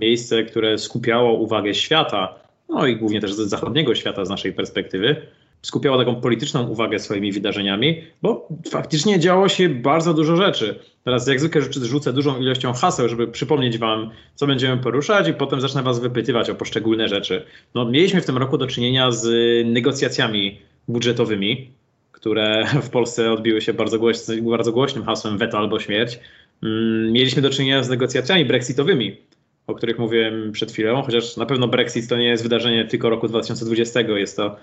miejsce, które skupiało uwagę świata, no i głównie też zachodniego świata z naszej perspektywy skupiała taką polityczną uwagę swoimi wydarzeniami, bo faktycznie działo się bardzo dużo rzeczy. Teraz jak zwykle rzucę dużą ilością haseł, żeby przypomnieć wam, co będziemy poruszać i potem zacznę was wypytywać o poszczególne rzeczy. No, mieliśmy w tym roku do czynienia z negocjacjami budżetowymi, które <laughs> w Polsce odbiły się bardzo, głoś- bardzo głośnym hasłem weto albo śmierć. Mm, mieliśmy do czynienia z negocjacjami brexitowymi, o których mówiłem przed chwilą, chociaż na pewno Brexit to nie jest wydarzenie tylko roku 2020, jest to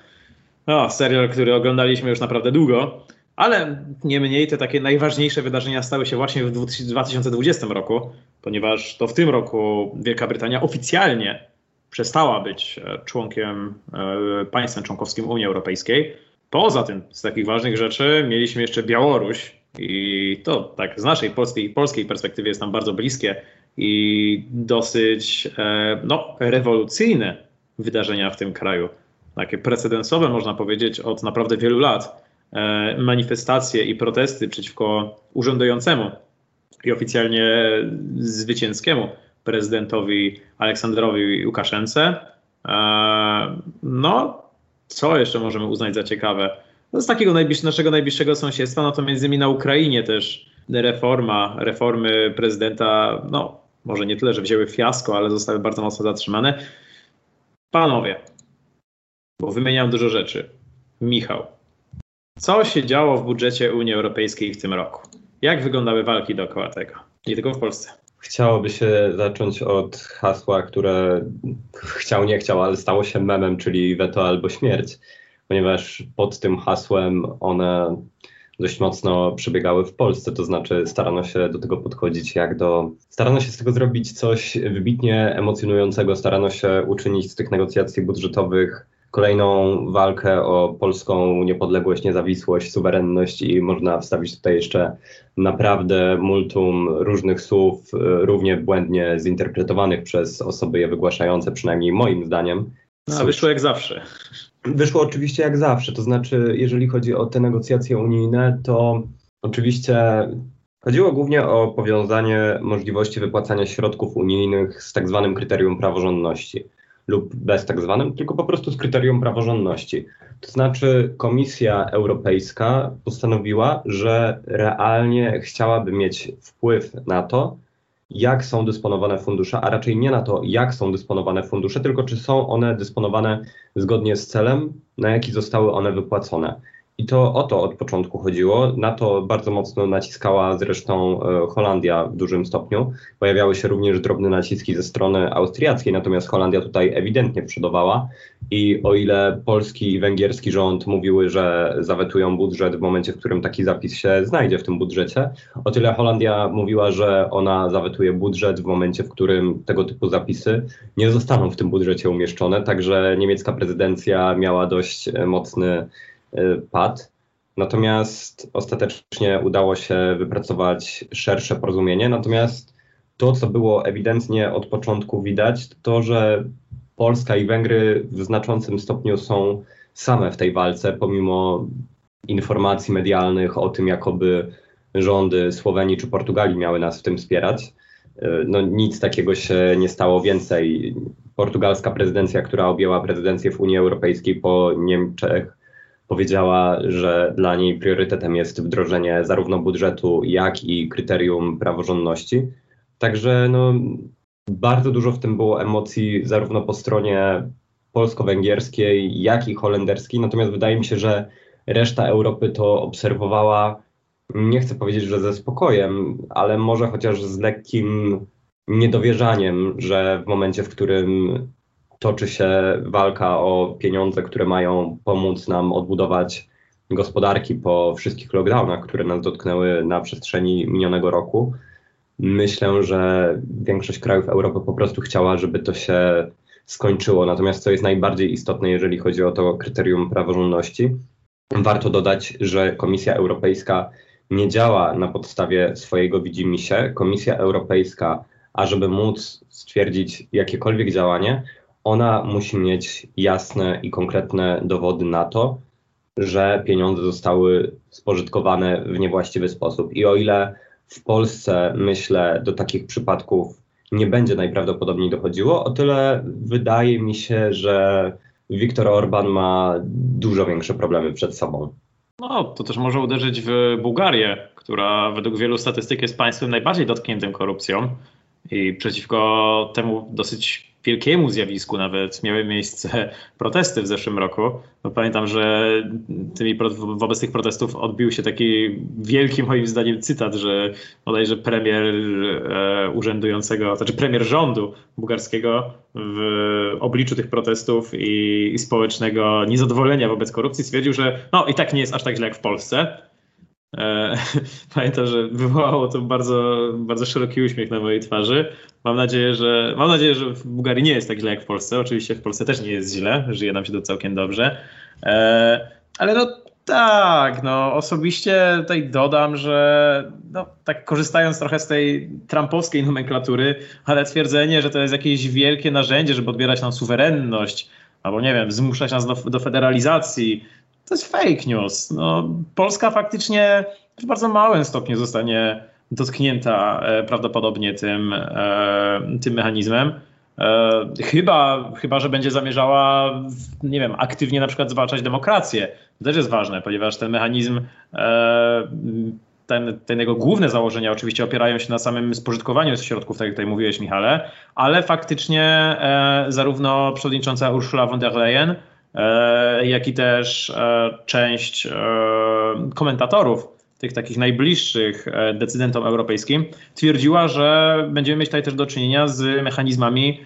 o, serial, który oglądaliśmy już naprawdę długo, ale nie mniej te takie najważniejsze wydarzenia stały się właśnie w 2020 roku, ponieważ to w tym roku Wielka Brytania oficjalnie przestała być e, członkiem, e, państwem członkowskim Unii Europejskiej. Poza tym, z takich ważnych rzeczy, mieliśmy jeszcze Białoruś i to tak z naszej polskiej, polskiej perspektywy jest nam bardzo bliskie i dosyć e, no, rewolucyjne wydarzenia w tym kraju takie precedensowe, można powiedzieć, od naprawdę wielu lat e, manifestacje i protesty przeciwko urzędującemu i oficjalnie zwycięskiemu prezydentowi Aleksandrowi Łukaszence. E, no, co jeszcze możemy uznać za ciekawe? No z takiego naszego najbliższego sąsiedztwa, no to między innymi na Ukrainie też reforma, reformy prezydenta, no może nie tyle, że wzięły fiasko, ale zostały bardzo mocno zatrzymane. Panowie, bo wymieniam dużo rzeczy. Michał, co się działo w budżecie Unii Europejskiej w tym roku? Jak wyglądały walki dookoła tego? Nie tylko w Polsce. Chciałoby się zacząć od hasła, które chciał, nie chciał, ale stało się memem, czyli weto albo śmierć, ponieważ pod tym hasłem one dość mocno przebiegały w Polsce, to znaczy starano się do tego podchodzić jak do. Starano się z tego zrobić coś wybitnie emocjonującego, starano się uczynić z tych negocjacji budżetowych kolejną walkę o polską niepodległość, niezawisłość, suwerenność i można wstawić tutaj jeszcze naprawdę multum różnych słów, e, równie błędnie zinterpretowanych przez osoby je wygłaszające, przynajmniej moim zdaniem. No, a wyszło jak zawsze. Wyszło oczywiście jak zawsze, to znaczy jeżeli chodzi o te negocjacje unijne, to oczywiście chodziło głównie o powiązanie możliwości wypłacania środków unijnych z tak zwanym kryterium praworządności lub bez tak zwanym, tylko po prostu z kryterium praworządności. To znaczy Komisja Europejska postanowiła, że realnie chciałaby mieć wpływ na to, jak są dysponowane fundusze, a raczej nie na to, jak są dysponowane fundusze, tylko czy są one dysponowane zgodnie z celem, na jaki zostały one wypłacone. I to o to od początku chodziło. Na to bardzo mocno naciskała zresztą e, Holandia w dużym stopniu. Pojawiały się również drobne naciski ze strony austriackiej, natomiast Holandia tutaj ewidentnie przodowała. I o ile polski i węgierski rząd mówiły, że zawetują budżet w momencie, w którym taki zapis się znajdzie w tym budżecie, o tyle Holandia mówiła, że ona zawetuje budżet w momencie, w którym tego typu zapisy nie zostaną w tym budżecie umieszczone. Także niemiecka prezydencja miała dość e, mocny padł. Natomiast ostatecznie udało się wypracować szersze porozumienie. Natomiast to, co było ewidentnie od początku widać, to że Polska i Węgry w znaczącym stopniu są same w tej walce, pomimo informacji medialnych o tym, jakoby rządy Słowenii czy Portugalii miały nas w tym wspierać. no, nic takiego się nie stało więcej. Portugalska prezydencja, która objęła prezydencję w Unii Europejskiej po Niemczech, powiedziała, że dla niej priorytetem jest wdrożenie zarówno budżetu, jak i kryterium praworządności. Także no, bardzo dużo w tym było emocji, zarówno po stronie polsko-węgierskiej, jak i holenderskiej. Natomiast wydaje mi się, że reszta Europy to obserwowała, nie chcę powiedzieć, że ze spokojem, ale może chociaż z lekkim niedowierzaniem, że w momencie, w którym toczy się walka o pieniądze, które mają pomóc nam odbudować gospodarki po wszystkich lockdownach, które nas dotknęły na przestrzeni minionego roku. Myślę, że większość krajów Europy po prostu chciała, żeby to się skończyło. Natomiast co jest najbardziej istotne, jeżeli chodzi o to kryterium praworządności, warto dodać, że Komisja Europejska nie działa na podstawie swojego widzimisię. Komisja Europejska, ażeby móc stwierdzić jakiekolwiek działanie, ona musi mieć jasne i konkretne dowody na to, że pieniądze zostały spożytkowane w niewłaściwy sposób. I o ile w Polsce, myślę, do takich przypadków nie będzie najprawdopodobniej dochodziło, o tyle wydaje mi się, że Viktor Orban ma dużo większe problemy przed sobą. No, to też może uderzyć w Bułgarię, która według wielu statystyk jest państwem najbardziej dotkniętym korupcją i przeciwko temu dosyć wielkiemu zjawisku nawet miały miejsce <laughs> protesty w zeszłym roku. No pamiętam, że tymi, wobec tych protestów odbił się taki wielki moim zdaniem cytat, że bodajże premier e, urzędującego, znaczy premier rządu bułgarskiego w obliczu tych protestów i, i społecznego niezadowolenia wobec korupcji stwierdził, że no i tak nie jest aż tak źle jak w Polsce. E, <laughs> pamiętam, że wywołało to bardzo, bardzo szeroki uśmiech na mojej twarzy. Mam nadzieję, że mam nadzieję, że w Bułgarii nie jest tak źle jak w Polsce. Oczywiście w Polsce też nie jest źle, żyje nam się to całkiem dobrze. E, ale no tak, no osobiście tutaj dodam, że no, tak korzystając trochę z tej trumpowskiej nomenklatury, ale twierdzenie, że to jest jakieś wielkie narzędzie, żeby odbierać nam suwerenność, albo nie wiem, zmuszać nas do, do federalizacji, to jest fake news. No, Polska faktycznie w bardzo małym stopniu zostanie dotknięta e, prawdopodobnie tym, e, tym mechanizmem. E, chyba, chyba, że będzie zamierzała, nie wiem, aktywnie na przykład zwalczać demokrację. To też jest ważne, ponieważ ten mechanizm, ten, ten jego główne założenia oczywiście opierają się na samym spożytkowaniu środków, tak jak tutaj mówiłeś, Michale, ale faktycznie zarówno przewodnicząca Ursula von der Leyen, jak i też e, część e, komentatorów, tych takich najbliższych decydentom europejskim, twierdziła, że będziemy mieć tutaj też do czynienia z mechanizmami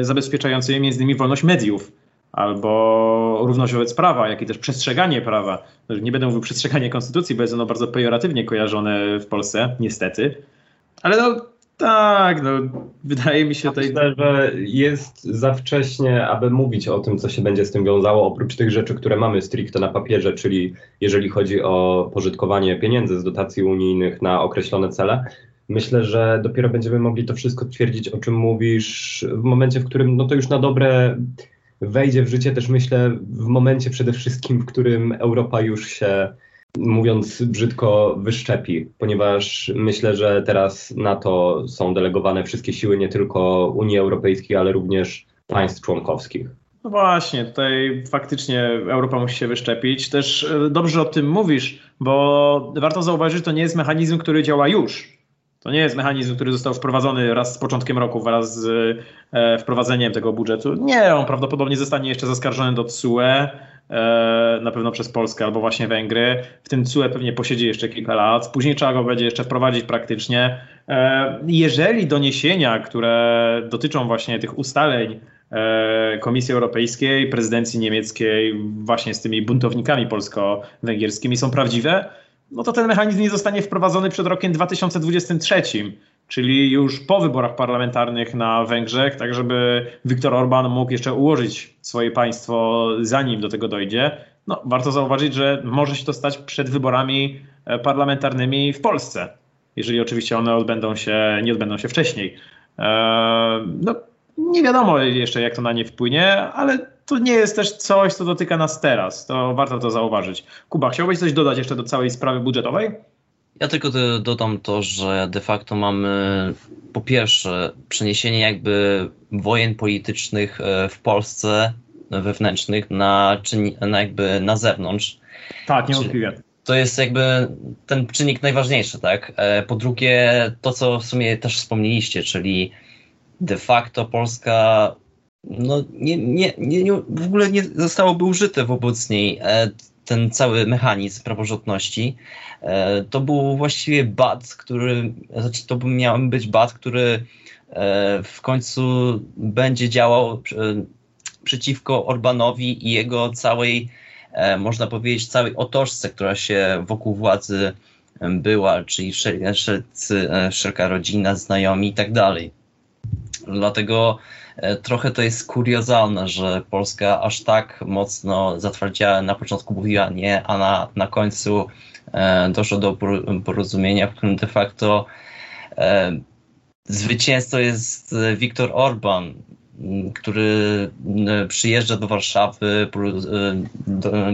zabezpieczającymi między innymi wolność mediów albo równość wobec prawa, jak i też przestrzeganie prawa. Nie będę mówił przestrzeganie konstytucji, bo jest ono bardzo pejoratywnie kojarzone w Polsce, niestety. Ale no, tak, no wydaje mi się tutaj... Myślę, że jest za wcześnie, aby mówić o tym, co się będzie z tym wiązało, oprócz tych rzeczy, które mamy stricte na papierze, czyli jeżeli chodzi o pożytkowanie pieniędzy z dotacji unijnych na określone cele. Myślę, że dopiero będziemy mogli to wszystko twierdzić, o czym mówisz, w momencie, w którym no to już na dobre wejdzie w życie, też myślę w momencie przede wszystkim, w którym Europa już się mówiąc brzydko, wyszczepi, ponieważ myślę, że teraz na to są delegowane wszystkie siły nie tylko Unii Europejskiej, ale również państw członkowskich. No właśnie, tutaj faktycznie Europa musi się wyszczepić. Też e, dobrze o tym mówisz, bo warto zauważyć, że to nie jest mechanizm, który działa już. To nie jest mechanizm, który został wprowadzony raz z początkiem roku, wraz z e, wprowadzeniem tego budżetu. Nie, on prawdopodobnie zostanie jeszcze zaskarżony do TSUE, na pewno przez Polskę albo właśnie Węgry. W tym TSUE pewnie posiedzi jeszcze kilka lat. Później trzeba go będzie jeszcze wprowadzić praktycznie. E, jeżeli doniesienia, które dotyczą właśnie tych ustaleń e, Komisji Europejskiej, prezydencji niemieckiej, właśnie z tymi buntownikami polsko-węgierskimi są prawdziwe, no to ten mechanizm nie zostanie wprowadzony przed rokiem 2023, czyli już po wyborach parlamentarnych na Węgrzech, tak żeby Viktor Orban mógł jeszcze ułożyć swoje państwo zanim do tego dojdzie. No, warto zauważyć, że może się to stać przed wyborami e, parlamentarnymi w Polsce, jeżeli oczywiście one odbędą się, nie odbędą się wcześniej. Eee, no, nie wiadomo jeszcze, jak to na nie wpłynie, ale to nie jest też coś, co dotyka nas teraz. To warto to zauważyć. Kuba, chciałbyś coś dodać jeszcze do całej sprawy budżetowej? Ja tylko dodam to, że de facto mamy po pierwsze przeniesienie jakby wojen politycznych e, w Polsce wewnętrznych na, na jakby na zewnątrz. Tak, niewątpliwie. To jest jakby ten czynnik najważniejszy, tak? E, po drugie, to co w sumie też wspomnieliście, czyli de facto Polska no, nie, nie, nie, w ogóle nie zostałoby użyte wobec niej e, ten cały mechanizm praworządności. E, to był właściwie bat, który, znaczy to miał być bat, który w końcu będzie działał przeciwko Orbanowi i jego całej E, można powiedzieć, całej otoczce, która się wokół władzy była, czyli e, wszelka rodzina, znajomi i tak dalej. Dlatego e, trochę to jest kuriozalne, że Polska aż tak mocno zatwardziała, na początku mówiła nie, a na, na końcu doszło do porozumienia, w którym de facto zwycięzcą jest Viktor Orban, który e, przyjeżdża do Warszawy,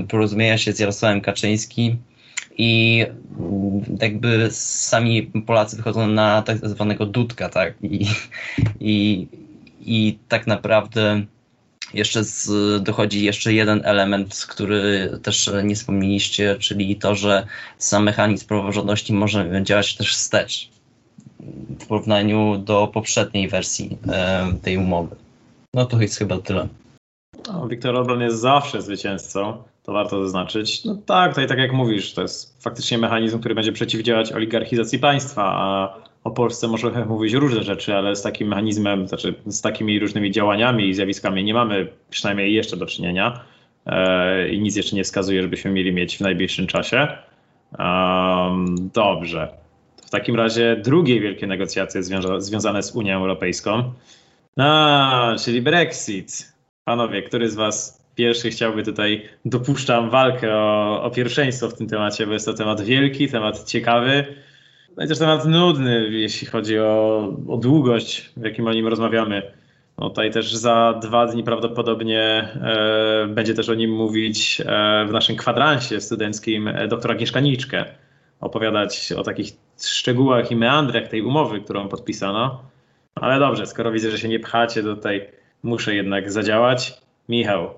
porozumiewa się z Jarosławem Kaczyńskim i jakby sami Polacy wychodzą na tak zwanego Dudka, tak? I, i, i tak naprawdę jeszcze z, dochodzi jeszcze jeden element, który też nie wspomnieliście, czyli to, że sam mechanizm praworządności może działać też wstecz w porównaniu do poprzedniej wersji e, tej umowy. No to jest chyba tyle. No, Wiktor Orban jest zawsze zwycięzcą, to warto zaznaczyć. No tak, tutaj tak jak mówisz, to jest faktycznie mechanizm, który będzie przeciwdziałać oligarchizacji państwa, a o Polsce może <laughs> mówić różne rzeczy, ale z takim mechanizmem, znaczy z takimi różnymi działaniami i zjawiskami nie mamy przynajmniej jeszcze do czynienia e, i nic jeszcze nie wskazuje, żebyśmy mieli mieć w najbliższym czasie. Um, dobrze. W takim razie drugie wielkie negocjacje związa związane z Unią Europejską. A, czyli Brexit. Panowie, który z Was pierwszy chciałby tutaj, dopuszczam walkę o, o pierwszeństwo w tym temacie, bo jest to temat wielki, temat ciekawy, no i też temat nudny, jeśli chodzi o, o długość, w jakim o nim rozmawiamy. No tutaj też za dwa dni prawdopodobnie e, będzie też o nim mówić e, w naszym kwadransie studenckim e, doktora Agnieszka. Opowiadać o takich szczegółach i meandrach tej umowy, którą podpisano. Ale dobrze, skoro widzę, że się nie pchacie tutaj, muszę jednak zadziałać. Michał,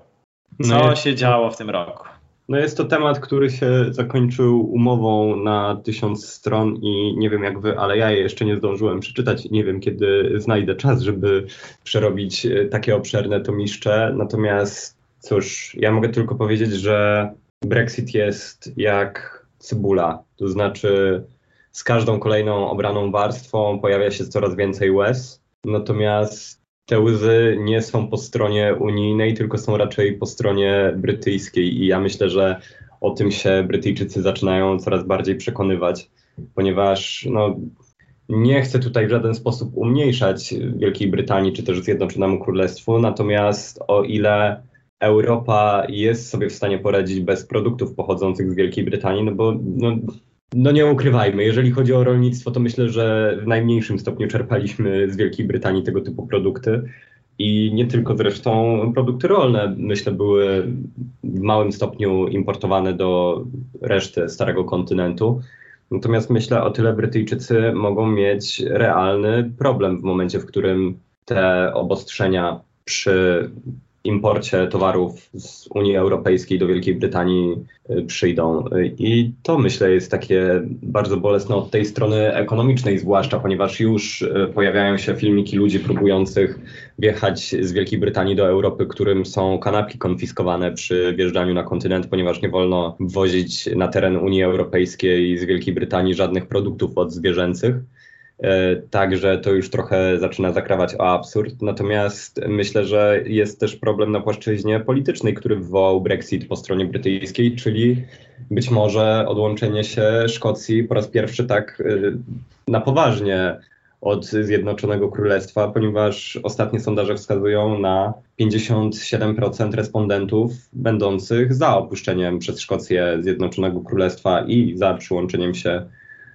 co no jest, się działo w tym roku? No jest to temat, który się zakończył umową na tysiąc stron i nie wiem jak wy, ale ja je jeszcze nie zdążyłem przeczytać i nie wiem kiedy znajdę czas, żeby przerobić e, takie obszerne tomiszcze. Natomiast cóż, ja mogę tylko powiedzieć, że Brexit jest jak cebula, to znaczy z każdą kolejną obraną warstwą pojawia się coraz więcej łez. Natomiast te łzy nie są po stronie unijnej, tylko są raczej po stronie brytyjskiej. I ja myślę, że o tym się Brytyjczycy zaczynają coraz bardziej przekonywać, ponieważ no, nie chcę tutaj w żaden sposób umniejszać Wielkiej Brytanii czy też Zjednoczonemu Królestwu, natomiast o ile Europa jest sobie w stanie poradzić bez produktów pochodzących z Wielkiej Brytanii, no bo no, no nie ukrywajmy, jeżeli chodzi o rolnictwo, to myślę, że w najmniejszym stopniu czerpaliśmy z Wielkiej Brytanii tego typu produkty. I nie tylko zresztą produkty rolne, myślę, były w małym stopniu importowane do reszty starego kontynentu. Natomiast myślę, o tyle Brytyjczycy mogą mieć realny problem w momencie, w którym te obostrzenia przy imporcie towarów z Unii Europejskiej do Wielkiej Brytanii y, przyjdą. I to myślę jest takie bardzo bolesne od tej strony ekonomicznej, zwłaszcza ponieważ już y, pojawiają się filmiki ludzi próbujących wjechać z Wielkiej Brytanii do Europy, którym są kanapki konfiskowane przy wjeżdżaniu na kontynent, ponieważ nie wolno wwozić na teren Unii Europejskiej z Wielkiej Brytanii żadnych produktów odzwierzęcych. E, także to już trochę zaczyna zakrawać o absurd. Natomiast myślę, że jest też problem na płaszczyźnie politycznej, który wywołał Brexit po stronie brytyjskiej, czyli być może odłączenie się Szkocji po raz pierwszy tak e, na poważnie od Zjednoczonego Królestwa, ponieważ ostatnie sondaże wskazują na 57% respondentów będących za opuszczeniem przez Szkocję Zjednoczonego Królestwa i za przyłączeniem się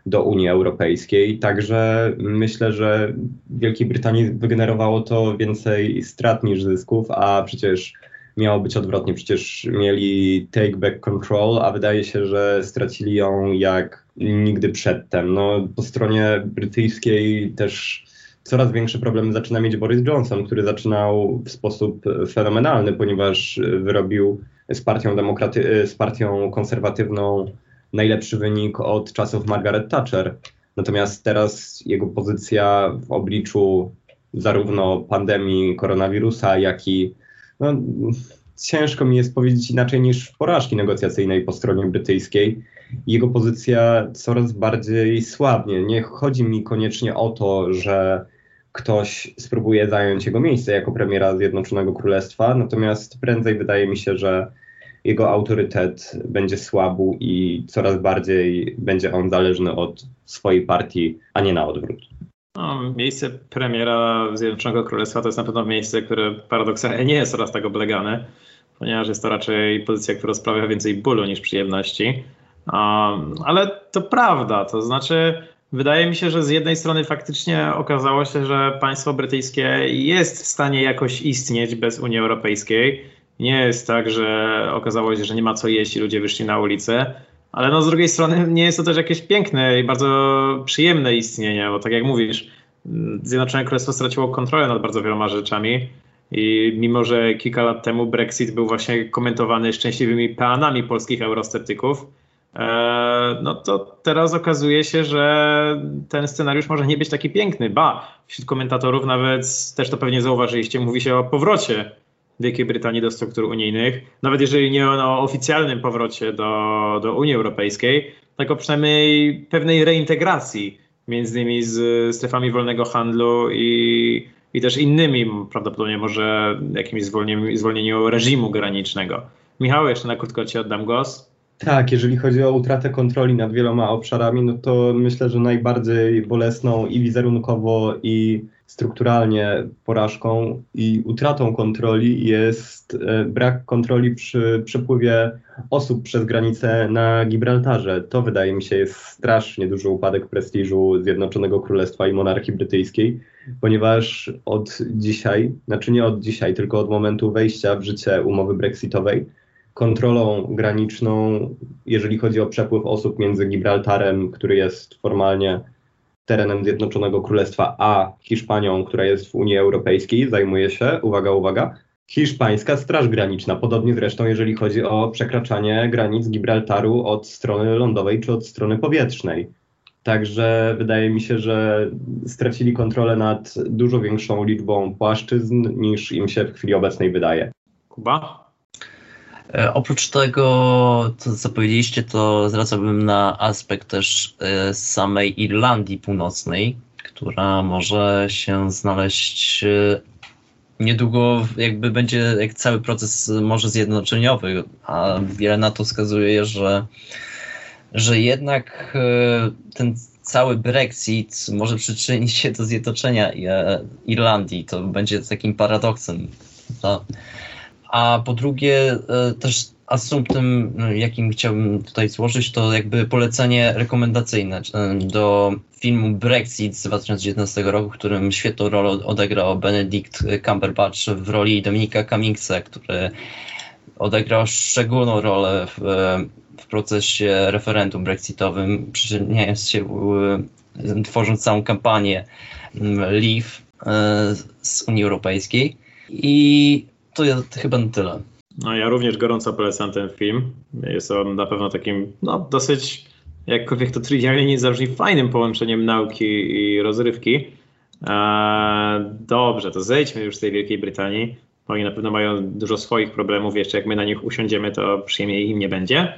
do Unii Europejskiej. Także myślę, że Wielkiej Brytanii wygenerowało to więcej strat niż zysków, a przecież miało być odwrotnie. Przecież mieli take back control, a wydaje się, że stracili ją jak nigdy przedtem. No, po stronie brytyjskiej też coraz większe problemy zaczyna mieć Boris Johnson, który zaczynał w sposób fenomenalny, ponieważ wyrobił z partią, demokraty- z partią konserwatywną najlepszy wynik od czasów Margaret Thatcher. Natomiast teraz jego pozycja w obliczu zarówno pandemii koronawirusa, jak i no, ciężko mi jest powiedzieć inaczej niż porażki negocjacyjnej po stronie brytyjskiej. Jego pozycja coraz bardziej słabnie. Nie chodzi mi koniecznie o to, że ktoś spróbuje zająć jego miejsce jako premiera Zjednoczonego Królestwa, natomiast prędzej wydaje mi się, że jego autorytet będzie słabł i coraz bardziej będzie on zależny od swojej partii, a nie na odwrót. No, miejsce premiera Zjednoczonego Królestwa to jest na pewno miejsce, które paradoksalnie nie jest coraz tak oblegane, ponieważ jest to raczej pozycja, która sprawia więcej bólu niż przyjemności. Um, ale to prawda, to znaczy wydaje mi się, że z jednej strony faktycznie okazało się, że państwo brytyjskie jest w stanie jakoś istnieć bez Unii Europejskiej. Nie jest tak, że okazało się, że nie ma co jeść i ludzie wyszli na ulicę. Ale no z drugiej strony nie jest to też jakieś piękne i bardzo przyjemne istnienie, bo tak jak mówisz, Zjednoczone Królestwo straciło kontrolę nad bardzo wieloma rzeczami i mimo, że kilka lat temu Brexit był właśnie komentowany szczęśliwymi peanami polskich eurosceptyków, e, no to teraz okazuje się, że ten scenariusz może nie być taki piękny. Ba, wśród komentatorów nawet też to pewnie zauważyliście, mówi się o powrocie Wielkiej Brytanii do struktur unijnych, nawet jeżeli nie o oficjalnym powrocie do, do Unii Europejskiej, tak o przynajmniej pewnej reintegracji między innymi z strefami wolnego handlu i, i też innymi, prawdopodobnie może jakimś zwolnieniu, zwolnieniu reżimu granicznego. Michał, jeszcze na krótko Ci oddam głos. Tak, jeżeli chodzi o utratę kontroli nad wieloma obszarami, no to myślę, że najbardziej bolesną i wizerunkowo, i strukturalnie porażką i utratą kontroli jest e, brak kontroli przy przepływie osób przez granicę na Gibraltarze. To wydaje mi się jest strasznie duży upadek prestiżu Zjednoczonego Królestwa i monarchii brytyjskiej, ponieważ od dzisiaj, znaczy nie od dzisiaj, tylko od momentu wejścia w życie umowy brexitowej, kontrolą graniczną, jeżeli chodzi o przepływ osób między Gibraltarem, który jest formalnie terenem Zjednoczonego Królestwa, a Hiszpanią, która jest w Unii Europejskiej, zajmuje się, uwaga, uwaga, hiszpańska Straż Graniczna. Podobnie zresztą, jeżeli chodzi o przekraczanie granic Gibraltaru od strony lądowej czy od strony powietrznej. Także wydaje mi się, że stracili kontrolę nad dużo większą liczbą płaszczyzn niż im się w chwili obecnej wydaje. Kuba? E, oprócz tego, to co powiedzieliście, to zwracałbym na aspekt też e, samej Irlandii Północnej, która może się znaleźć e, niedługo, jakby będzie jak cały proces może zjednoczeniowy, a wiele na to wskazuje, że, że jednak ten cały Brexit może przyczynić się do zjednoczenia Irlandii. To będzie takim paradoksem. To a po drugie e, też asumptem, jakim chciałbym tutaj złożyć, to jakby polecenie rekomendacyjne e, do filmu Brexit z 2019 roku, w którym świetną rolę odegrał Benedict Cumberbatch w roli Dominika Cummingsa, który odegrał szczególną rolę w, w procesie referendum brexitowym, przyczyniając się, tworząc całą kampanię Leave e, z Unii Europejskiej. I to, ja, chyba na tyle. No ja również gorąco polecam ten film. Jest on na pewno takim, no dosyć, jakkolwiek to trywialnie nie zabrzmi, fajnym połączeniem nauki i rozrywki. Eee, dobrze, to zejdźmy już z tej Wielkiej Brytanii. Oni na pewno mają dużo swoich problemów. Jeszcze jak my na nich usiądziemy, to przyjemnie im nie będzie.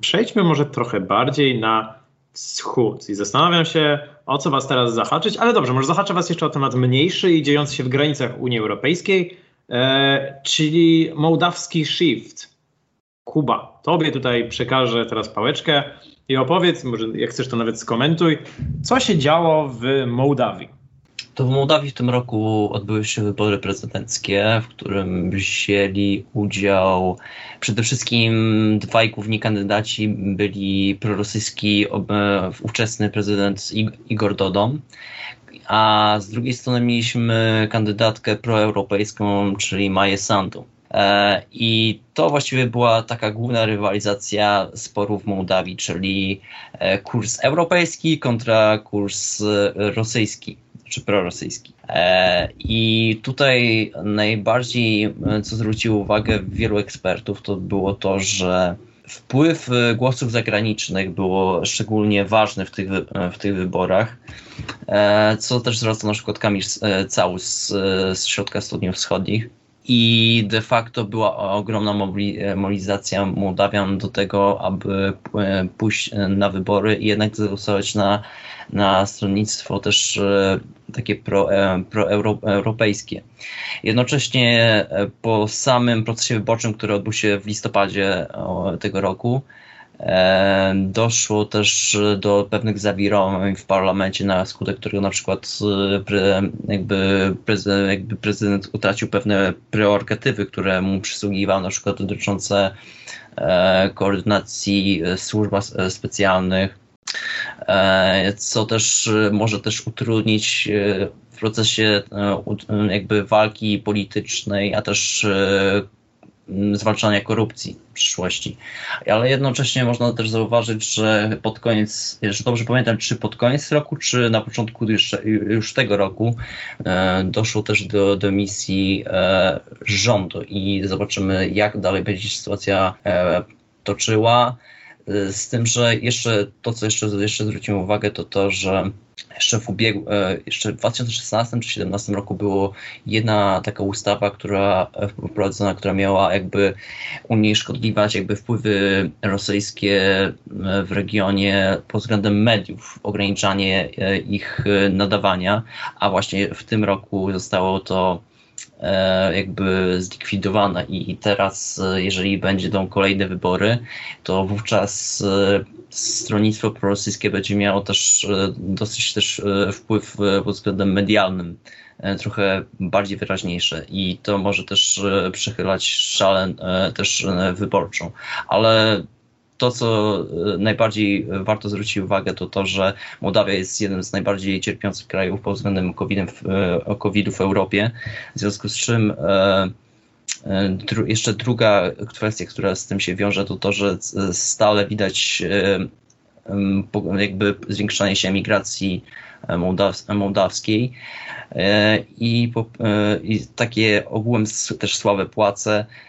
Przejdźmy może trochę bardziej na wschód. I zastanawiam się, o co was teraz zahaczyć, ale dobrze, może zahaczę was jeszcze o temat mniejszy i dziejący się w granicach Unii Europejskiej E, czyli mołdawski shift. Kuba, tobie tutaj przekażę teraz pałeczkę i opowiedz, może jak chcesz to nawet skomentuj, co się działo w Mołdawii. To w Mołdawii w tym roku odbyły się wybory prezydenckie, w którym wzięli udział przede wszystkim dwaj główni kandydaci byli prorosyjski ówczesny prezydent Igor Dodon a z drugiej strony mieliśmy kandydatkę proeuropejską, czyli Maję Sandu. E, I to właściwie była taka główna rywalizacja sporów w Mołdawii, czyli e, kurs europejski kontra kurs rosyjski czy prorosyjski. I tutaj najbardziej, co zwróciło uwagę wielu ekspertów, to było to, że wpływ e, głosów zagranicznych było szczególnie ważny w tych, e, w tych wyborach, e, co też zwraca na przykład Kamil Całus z, z środka studiów wschodnich. I de facto była ogromna mobilizacja Mołdawian do tego, aby pójść na wybory i jednak zagłosować na na stronnictwo też e, takie pro, e, proeuropejskie. Jednocześnie e, po samym procesie wyborczym, który odbył się w listopadzie tego roku, doszło też do pewnych zawirowań w parlamencie, na skutek którego na przykład jakby prezydent, jakby prezydent utracił pewne prerogatywy, które mu przysługiwały, na przykład dotyczące koordynacji służb specjalnych, E, co też e, może też utrudnić e, w procesie jakby walki politycznej, a też zwalczania korupcji w przyszłości. Ale jednocześnie można też zauważyć, że pod koniec, że dobrze pamiętam, czy pod koniec roku, czy na początku już, już tego roku doszło też do, do misji rządu i zobaczymy, jak dalej będzie się sytuacja toczyła. Z tym, że jeszcze to, co jeszcze, jeszcze zwróciłem uwagę, to to, że jeszcze w ubiegu, e, jeszcze w 2016 czy 2017 roku było jedna taka ustawa, która wprowadzona, która miała jakby unieszkodliwać jakby wpływy rosyjskie e, w regionie pod względem mediów, ograniczanie e, ich nadawania, a właśnie w tym roku zostało to E, jakby zlikwidowana i teraz, e, jeżeli będą kolejne wybory, to wówczas e, stronnictwo prorosyjskie będzie miało też dosyć też wpływ pod względem medialnym trochę bardziej wyraźniejsze i to może też przychylać szalę też wyborczą. Ale to, co e, najbardziej warto zwrócić uwagę, to to, że Mołdawia jest jednym z najbardziej cierpiących krajów pod względem COVID-u w Europie, w związku z czym e, e, jeszcze druga kwestia, która z tym się wiąże, to to, że stale widać jakby zwiększanie się emigracji mołdaw mołdawskiej. I, i takie ogółem też słabe płace E,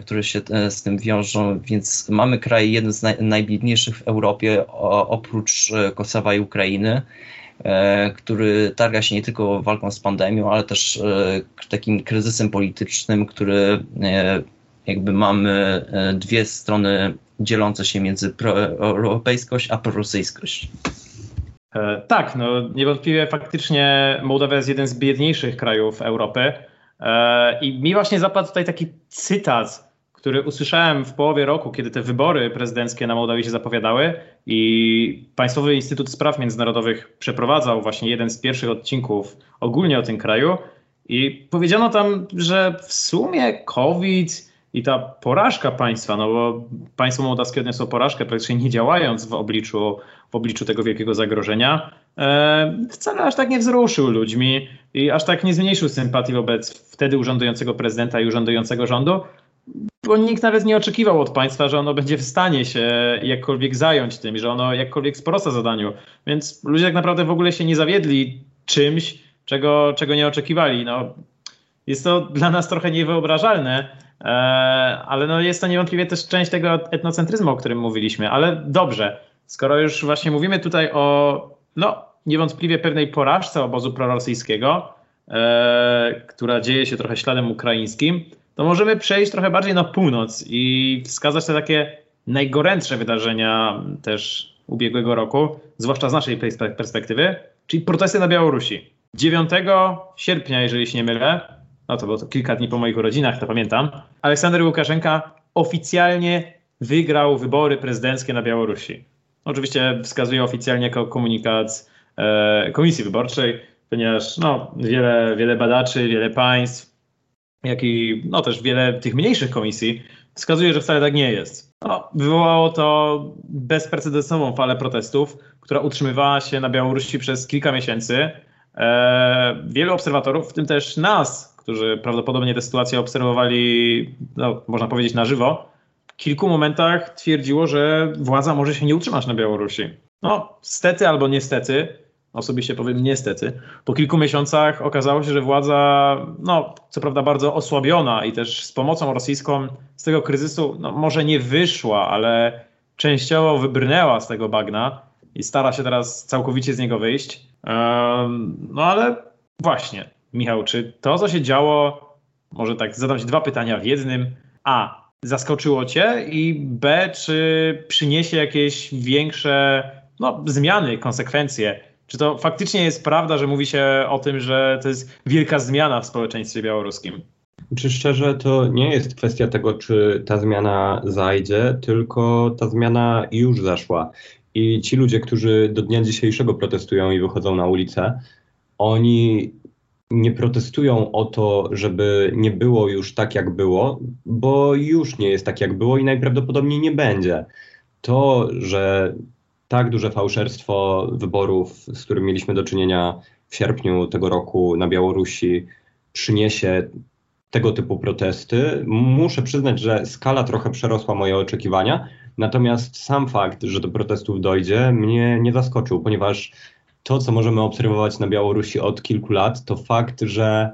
które się e, z tym wiążą, więc mamy kraj jeden z naj, najbiedniejszych w Europie, oprócz e, Kosowa i Ukrainy, który targa się nie tylko walką z pandemią, ale też takim kryzysem politycznym, który jakby mamy dwie strony dzielące się między proeuropejskość a prorosyjskość. Tak, no niewątpliwie faktycznie Mołdawia jest jeden z biedniejszych krajów Europy. E, I mi właśnie zapadł tutaj taki cytat, który usłyszałem w połowie roku, kiedy te wybory prezydenckie na Mołdawii się zapowiadały i Państwowy Instytut Spraw Międzynarodowych przeprowadzał właśnie jeden z pierwszych odcinków ogólnie o tym kraju i powiedziano tam, że w sumie COVID i ta porażka państwa, no bo państwo mołdawskie odniosło porażkę praktycznie nie działając w obliczu, w obliczu tego wielkiego zagrożenia, wcale aż tak nie wzruszył ludźmi i aż tak nie zmniejszył sympatii wobec wtedy urzędującego prezydenta i urzędującego rządu, bo nikt nawet nie oczekiwał od państwa, że ono będzie w stanie się jakkolwiek zająć tym, że ono jakkolwiek sprosta zadaniu. Więc ludzie tak naprawdę w ogóle się nie zawiedli czymś, czego, czego nie oczekiwali. No, jest to dla nas trochę niewyobrażalne, e, ale no jest to niewątpliwie też część tego etnocentryzmu, o którym mówiliśmy. Ale dobrze, skoro już właśnie mówimy tutaj o no, niewątpliwie pewnej porażce obozu prorosyjskiego, e, która dzieje się trochę śladem ukraińskim, to możemy przejść trochę bardziej na północ i wskazać te takie najgorętsze wydarzenia też ubiegłego roku, zwłaszcza z naszej perspektywy, czyli protesty na Białorusi. 9 sierpnia, jeżeli się nie mylę, no to było to kilka dni po moich urodzinach, to pamiętam, Aleksander Łukaszenka oficjalnie wygrał wybory prezydenckie na Białorusi. Oczywiście wskazuje oficjalnie jako komunikat e, Komisji Wyborczej, ponieważ no, wiele, wiele badaczy, wiele państw, jak i no, też wiele tych mniejszych komisji wskazuje, że wcale tak nie jest. No, wywołało to bezprecedensową falę protestów, która utrzymywała się na Białorusi przez kilka miesięcy. E, wielu obserwatorów, w tym też nas, którzy prawdopodobnie tę sytuację obserwowali, no, można powiedzieć, na żywo, kilku momentach twierdziło, że władza może się nie utrzymać na Białorusi. No, stety albo niestety, osobiście powiem niestety, po kilku miesiącach okazało się, że władza, no, co prawda bardzo osłabiona i też z pomocą rosyjską z tego kryzysu, no, może nie wyszła, ale częściowo wybrnęła z tego bagna i stara się teraz całkowicie z niego wyjść. No ale właśnie, Michał, czy to, co się działo, może tak zadam dwa pytania w jednym. A, zaskoczyło Cię i B, czy przyniesie jakieś większe no, zmiany, konsekwencje? Czy to faktycznie jest prawda, że mówi się o tym, że to jest wielka zmiana w społeczeństwie białoruskim? Czy szczerze, to nie jest kwestia tego, czy ta zmiana zajdzie, tylko ta zmiana już zaszła. I ci ludzie, którzy do dnia dzisiejszego protestują i wychodzą na ulicę, oni nie protestują o to, żeby nie było już tak, jak było, bo już nie jest tak, jak było i najprawdopodobniej nie będzie. To, że tak duże fałszerstwo wyborów, z którym mieliśmy do czynienia w sierpniu tego roku na Białorusi, przyniesie tego typu protesty. Muszę przyznać, że skala trochę przerosła moje oczekiwania, natomiast sam fakt, że do protestów dojdzie, mnie nie zaskoczył, ponieważ to, co możemy obserwować na Białorusi od kilku lat, to fakt, że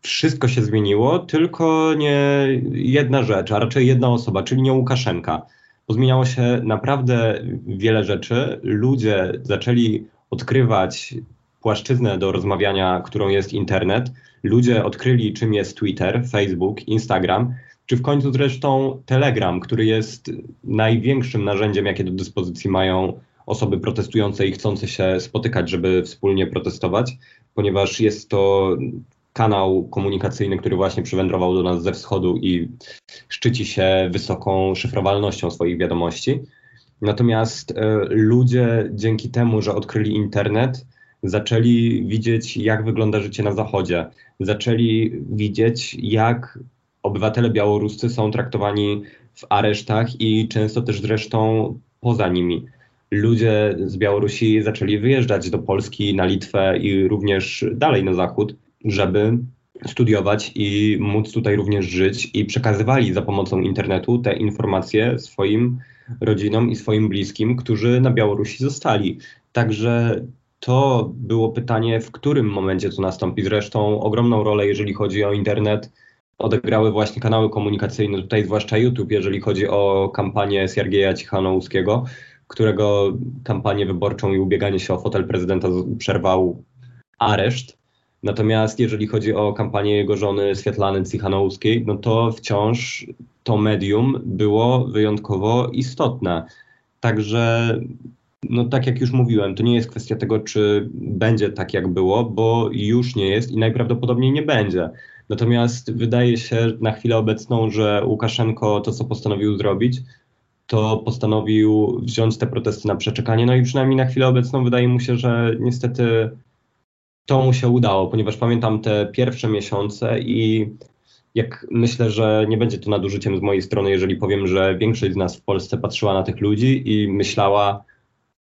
wszystko się zmieniło, tylko nie jedna rzecz, a raczej jedna osoba, czyli nie Łukaszenka. Pozmieniało się naprawdę wiele rzeczy. Ludzie zaczęli odkrywać płaszczyznę do rozmawiania, którą jest internet. Ludzie odkryli, czym jest Twitter, Facebook, Instagram, czy w końcu zresztą Telegram, który jest największym narzędziem, jakie do dyspozycji mają osoby protestujące i chcące się spotykać, żeby wspólnie protestować, ponieważ jest to kanał komunikacyjny, który właśnie przywędrował do nas ze wschodu i szczyci się wysoką szyfrowalnością swoich wiadomości. Natomiast y, ludzie dzięki temu, że odkryli internet, zaczęli widzieć, jak wygląda życie na Zachodzie. Zaczęli widzieć, jak obywatele białoruscy są traktowani w aresztach i często też zresztą poza nimi ludzie z Białorusi zaczęli wyjeżdżać do Polski, na Litwę i również dalej na zachód, żeby studiować i móc tutaj również żyć i przekazywali za pomocą internetu te informacje swoim rodzinom i swoim bliskim, którzy na Białorusi zostali. Także to było pytanie, w którym momencie to nastąpi. Zresztą ogromną rolę, jeżeli chodzi o internet, odegrały właśnie kanały komunikacyjne, tutaj zwłaszcza YouTube, jeżeli chodzi o kampanię Siergieja Cichanouskiego, którego kampanię wyborczą i ubieganie się o fotel prezydenta przerwał areszt. Natomiast jeżeli chodzi o kampanię jego żony Swietlany Cichanouskiej, no to wciąż to medium było wyjątkowo istotne. Także, no tak jak już mówiłem, to nie jest kwestia tego, czy będzie tak jak było, bo już nie jest i najprawdopodobniej nie będzie. Natomiast wydaje się na chwilę obecną, że Łukaszenko to, co postanowił zrobić, to postanowił wziąć te protesty na przeczekanie. No i przynajmniej na chwilę obecną wydaje mu się, że niestety to mu się udało, ponieważ pamiętam te pierwsze miesiące i jak myślę, że nie będzie to nadużyciem z mojej strony, jeżeli powiem, że większość z nas w Polsce patrzyła na tych ludzi i myślała,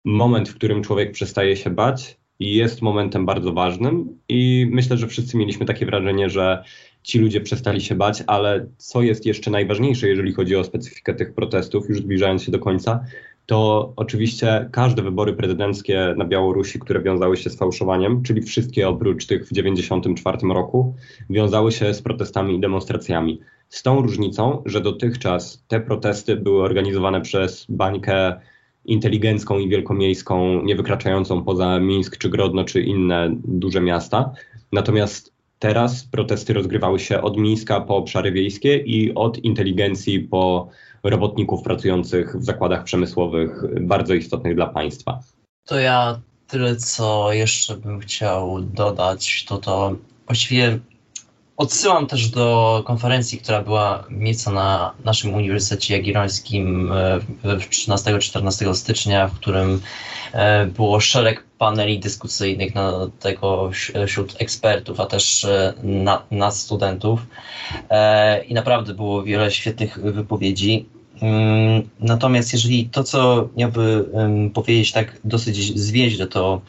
moment, w którym człowiek przestaje się bać, jest momentem bardzo ważnym i myślę, że wszyscy mieliśmy takie wrażenie, że ci ludzie przestali się bać, ale co jest jeszcze najważniejsze, jeżeli chodzi o specyfikę tych protestów, już zbliżając się do końca, to oczywiście każde wybory prezydenckie na Białorusi, które wiązały się z fałszowaniem, czyli wszystkie oprócz tych w 1994 roku, wiązały się z protestami i demonstracjami. Z tą różnicą, że dotychczas te protesty były organizowane przez bańkę inteligencką i wielkomiejską, nie wykraczającą poza Mińsk czy Grodno czy inne duże miasta. Natomiast Teraz protesty rozgrywały się od Mińska po obszary wiejskie i od inteligencji po robotników pracujących w zakładach przemysłowych, bardzo istotnych dla państwa. To ja tyle, co jeszcze bym chciał dodać, to to właściwie odsyłam też do konferencji, która była miejsca na naszym Uniwersytecie Jagiellońskim 13-14 stycznia, w którym e, było szereg paneli dyskusyjnych na tego wśród ekspertów, a też e, na, nas studentów. E, I naprawdę było wiele świetnych wypowiedzi. Mm, natomiast jeżeli to, co miałby powiedzieć tak dosyć zwięźle, to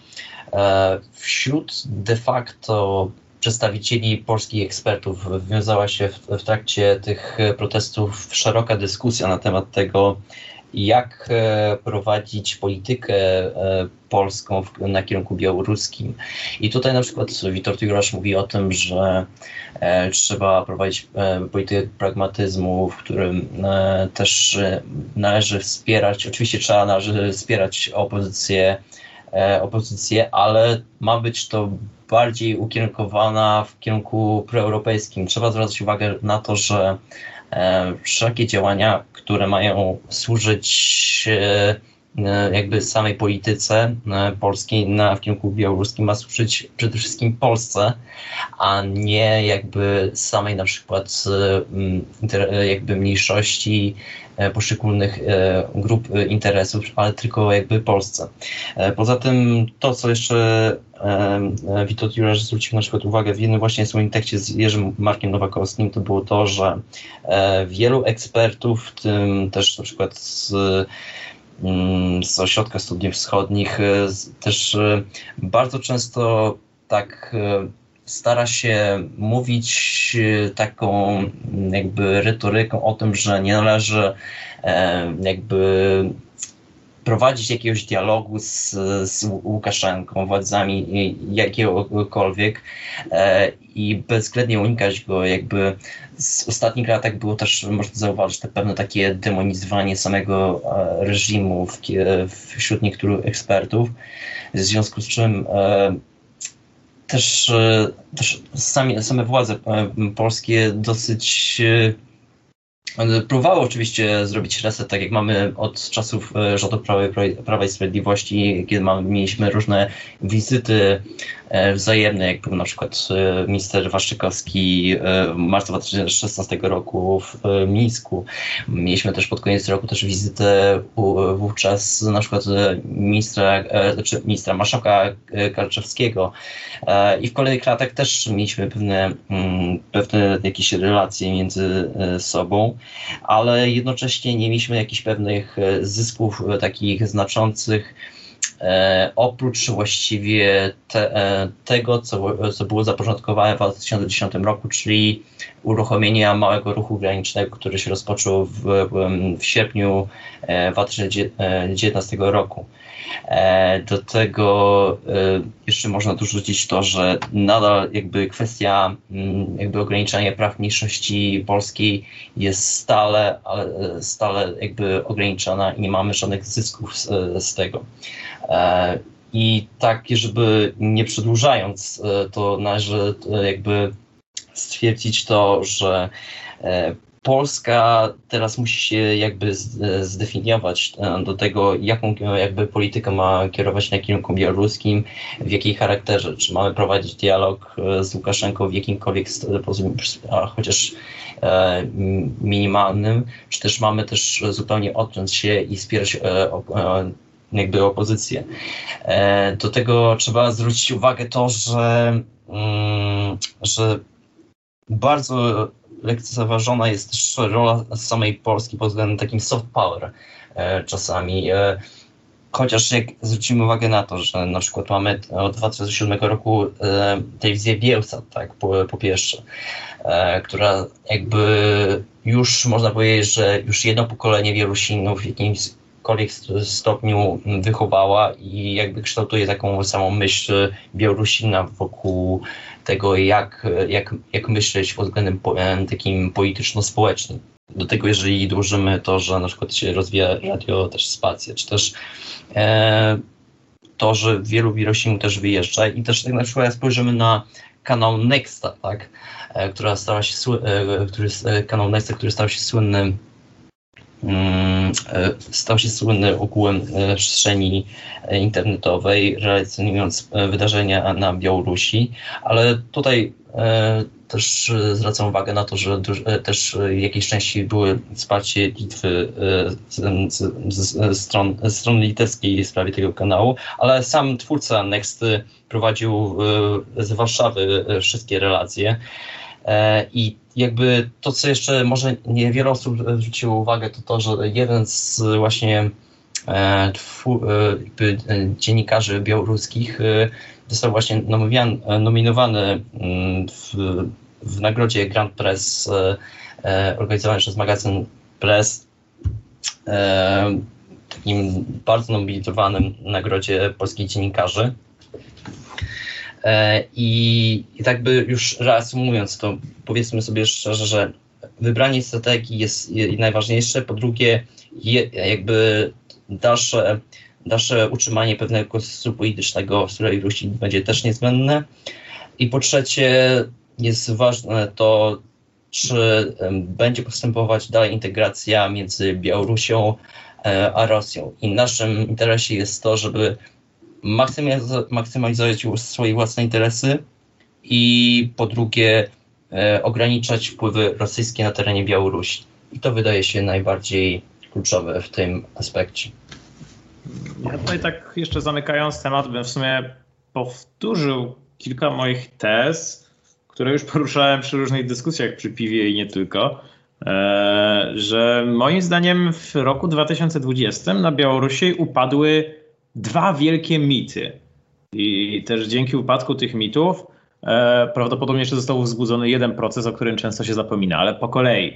e, wśród de facto przedstawicieli polskich ekspertów. Wiązała się w, w trakcie tych protestów szeroka dyskusja na temat tego, jak e, prowadzić politykę e, polską na kierunku białoruskim. I tutaj na przykład Witold Jurasz mówi o tym, że e, trzeba prowadzić politykę pragmatyzmu, w którym też należy wspierać, oczywiście trzeba należy wspierać opozycję, opozycję, ale ma być to bardziej ukierunkowana w kierunku proeuropejskim. Trzeba zwracać uwagę na to, że wszelkie działania, które mają służyć e, e, jakby samej polityce e, polskiej na, w kierunku białoruskim ma służyć przede wszystkim Polsce, a nie jakby samej na przykład jakby mniejszości poszczególnych grup interesów, ale tylko jakby Polsce. Poza tym to, co jeszcze Witold Jurasz zwrócił na przykład uwagę w jednym właśnie swoim tekście z Jerzym Markiem Nowakowskim, to było to, że e, wielu ekspertów, w tym też na przykład z mm, z Ośrodka Studiów Wschodnich e, też e, bardzo często tak stara się mówić taką jakby retoryką o tym, że nie należy jakby prowadzić jakiegoś dialogu z, z Łukaszenką, władzami jakiegokolwiek e, i bezwzględnie unikać go. Jakby z ostatnich latach było też, można zauważyć, te pewne takie demonizowanie samego e, reżimu w, wśród niektórych ekspertów, w związku z czym e, też, też sami, same władze polskie dosyć Próbowały oczywiście zrobić reset, tak jak mamy od czasów e, rządu Prawa, i Sprawiedliwości, kiedy mamy, mieliśmy różne wizyty wzajemne, jak był na przykład e, minister Waszczykowski e, w marcu 2016 roku w Mińsku. Mieliśmy też pod koniec roku też wizytę wówczas na przykład ministra, znaczy ministra marszałka Karczewskiego i w kolejnych latach też mieliśmy pewne, mm, pewne jakieś relacje między sobą, ale jednocześnie nie mieliśmy jakichś pewnych zysków takich znaczących E, oprócz właściwie te, e, tego, co, co było zapoczątkowane w 2010 roku, czyli uruchomienia małego ruchu granicznego, który się rozpoczął w, w sierpniu 2019 e, roku. Do tego jeszcze można dorzucić to, że nadal jakby kwestia mm, jakby ograniczania praw mniejszości polskiej jest stale, stale jakby ograniczona i nie mamy żadnych zysków z, z tego. E, I tak, żeby nie przedłużając, e, to należy e, jakby stwierdzić to, że Polska teraz musi się jakby zdefiniować do tego, jaką jakby politykę ma kierować na kierunku białoruskim, w jakiej charakterze. Czy mamy prowadzić dialog z Łukaszenką w jakimkolwiek chociaż minimalnym, czy też mamy też zupełnie odciąć się i wspierać jakby opozycję. E, do tego trzeba zwrócić uwagę to, że, mm, że bardzo lekceważona jest też rola samej Polski pod względem takim soft power e, czasami. E, chociaż jak zwrócimy uwagę na to, że na przykład mamy od 2007 roku telewizję Bielsa, tak, po, po pierwsze, która jakby już można powiedzieć, że już jedno pokolenie Wielusinów w jakimś jakimkolwiek stopniu wychowała i jakby kształtuje taką samą myśl Białorusina wokół tego, jak, jak, jak myśleć pod względem e, takim polityczno-społecznym. Do tego, jeżeli dłużymy to, że na przykład się rozwija radio też spacja, czy też e, to, że wielu Białorusinów też wyjeżdża i też tak na przykład spojrzymy na kanał Nexta, tak, e, która stała się, e, który, e, kanał Nexta, który stał się słynnym Mm, stał się słynny ogółem e, przestrzeni e, internetowej, relacjonując wydarzenia na Białorusi, ale tutaj też zwracam uwagę na to, że też jakiejś części były wsparcie Litwy z, stron, strony litewskiej w sprawie tego kanału, ale sam twórca Nexty prowadził z Warszawy wszystkie relacje. I jakby to, co jeszcze może niewiele osób zwróciło uwagę, to to, że jeden z właśnie e, e, dziennikarzy białoruskich został właśnie nominowany mm, w, w nagrodzie Grand Press organizowanej przez magazyn Press takim bardzo nobilitowanym nagrodzie polskich dziennikarzy. I, I tak by już reasumując to, powiedzmy sobie szczerze, że wybranie strategii jest najważniejsze, po drugie jakby dalsze, dalsze utrzymanie pewnego konsensusu politycznego w Rusi będzie też niezbędne i po trzecie jest ważne to, czy będzie postępować dalej integracja między Białorusią e, a Rosją. I naszym interesie jest to, żeby maksymalizować swoje własne interesy i po drugie e, ograniczać wpływy rosyjskie na terenie Białorusi. I to wydaje się najbardziej kluczowe w tym aspekcie. Ja tutaj tak jeszcze zamykając temat, bym w sumie powtórzył kilka moich tez, które już poruszałem przy różnych dyskusjach przy piwie i nie tylko, e, że moim zdaniem w roku 2020 na Białorusi upadły dwa wielkie mity. I też dzięki upadku tych mitów e, prawdopodobnie jeszcze został wzbudzony jeden proces, o którym często się zapomina, ale po kolei.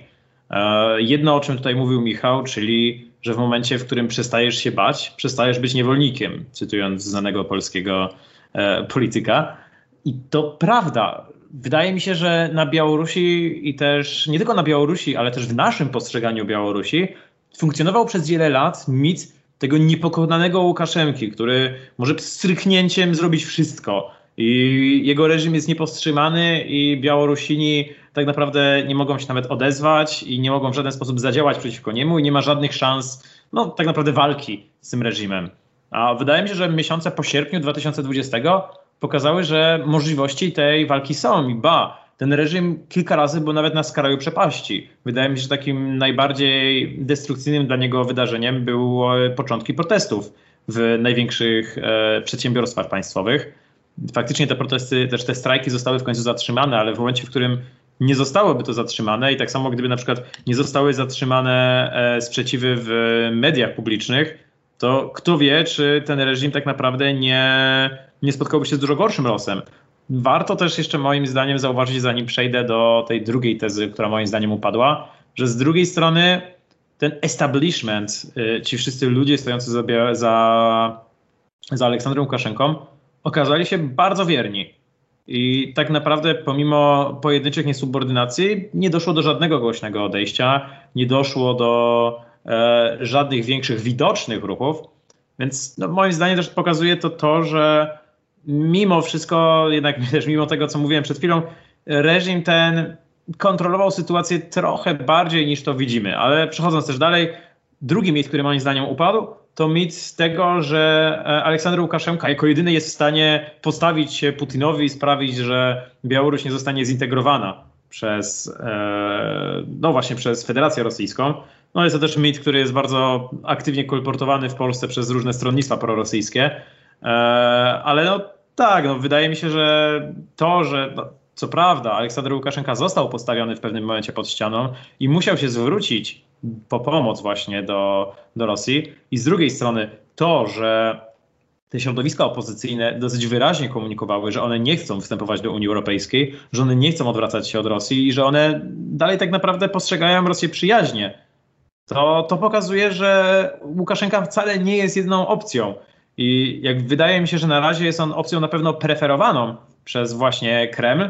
E, jedno, o czym tutaj mówił Michał, czyli że w momencie, w którym przestajesz się bać, przestajesz być niewolnikiem, cytując znanego polskiego e, polityka. I to prawda. Wydaje mi się, że na Białorusi i też nie tylko na Białorusi, ale też w naszym postrzeganiu Białorusi funkcjonował przez wiele lat mit tego niepokonanego Łukaszenki, który może stryknięciem zrobić wszystko. I jego reżim jest niepowstrzymany i Białorusini tak naprawdę nie mogą się nawet odezwać i nie mogą w żaden sposób zadziałać przeciwko niemu i nie ma żadnych szans, no tak naprawdę walki z tym reżimem. A wydaje mi się, że miesiące po sierpniu 2020 pokazały, że możliwości tej walki są i ba, ten reżim kilka razy był nawet na skraju przepaści. Wydaje mi się, że takim najbardziej destrukcyjnym dla niego wydarzeniem były początki protestów w największych e, przedsiębiorstwach państwowych. Faktycznie te protesty, też te strajki zostały w końcu zatrzymane, ale w momencie, w którym nie zostałoby to zatrzymane i tak samo gdyby na przykład nie zostały zatrzymane e, sprzeciwy w mediach publicznych, to kto wie, czy ten reżim tak naprawdę nie, nie spotkałby się z dużo gorszym losem. Warto też jeszcze moim zdaniem zauważyć, zanim przejdę do tej drugiej tezy, która moim zdaniem upadła, że z drugiej strony ten establishment, e, ci wszyscy ludzie stojący za, za, za Aleksandrem Łukaszenką, okazali się bardzo wierni. I tak naprawdę, pomimo pojedynczych niesubordynacji, nie doszło do żadnego głośnego odejścia, nie doszło do e, żadnych większych widocznych ruchów. Więc no, moim zdaniem też pokazuje to to, że mimo wszystko, jednak też mimo tego, co mówiłem przed chwilą, reżim ten kontrolował sytuację trochę bardziej niż to widzimy. Ale przechodząc też dalej, drugi mit, który moim zdaniem upadł, to mit z tego, że e, Aleksander Łukaszenka jako jedyny jest w stanie postawić się Putinowi i sprawić, że Białoruś nie zostanie zintegrowana przez, e, no właśnie przez Federację Rosyjską. No jest to też mit, który jest bardzo aktywnie kolportowany w Polsce przez różne stronnictwa prorosyjskie. E, ale no tak, no wydaje mi się, że to, że no, co prawda Aleksander Łukaszenka został postawiony w pewnym momencie pod ścianą i musiał się zwrócić po pomoc właśnie do, do Rosji. I z drugiej strony to, że te środowiska opozycyjne dosyć wyraźnie komunikowały, że one nie chcą wstępować do Unii Europejskiej, że one nie chcą odwracać się od Rosji i że one dalej tak naprawdę postrzegają Rosję przyjaźnie. To, to pokazuje, że Łukaszenka wcale nie jest jedną opcją. I jak wydaje mi się, że na razie jest on opcją na pewno preferowaną przez właśnie Kreml,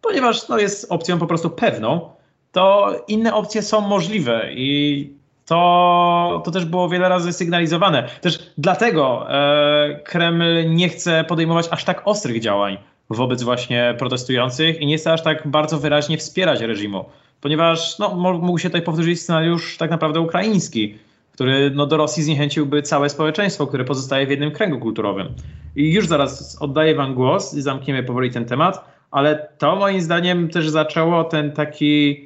ponieważ no, jest opcją po prostu pewną, to inne opcje są możliwe i to, to też było wiele razy sygnalizowane. Też dlatego e, Kreml nie chce podejmować aż tak ostrych działań wobec właśnie protestujących i nie chce aż tak bardzo wyraźnie wspierać reżimu, ponieważ no, mógł się tutaj powtórzyć scenariusz tak naprawdę ukraiński, który no, do Rosji zniechęciłby całe społeczeństwo, które pozostaje w jednym kręgu kulturowym. I już zaraz oddaję wam głos i zamkniemy powoli ten temat, ale to moim zdaniem też zaczęło ten taki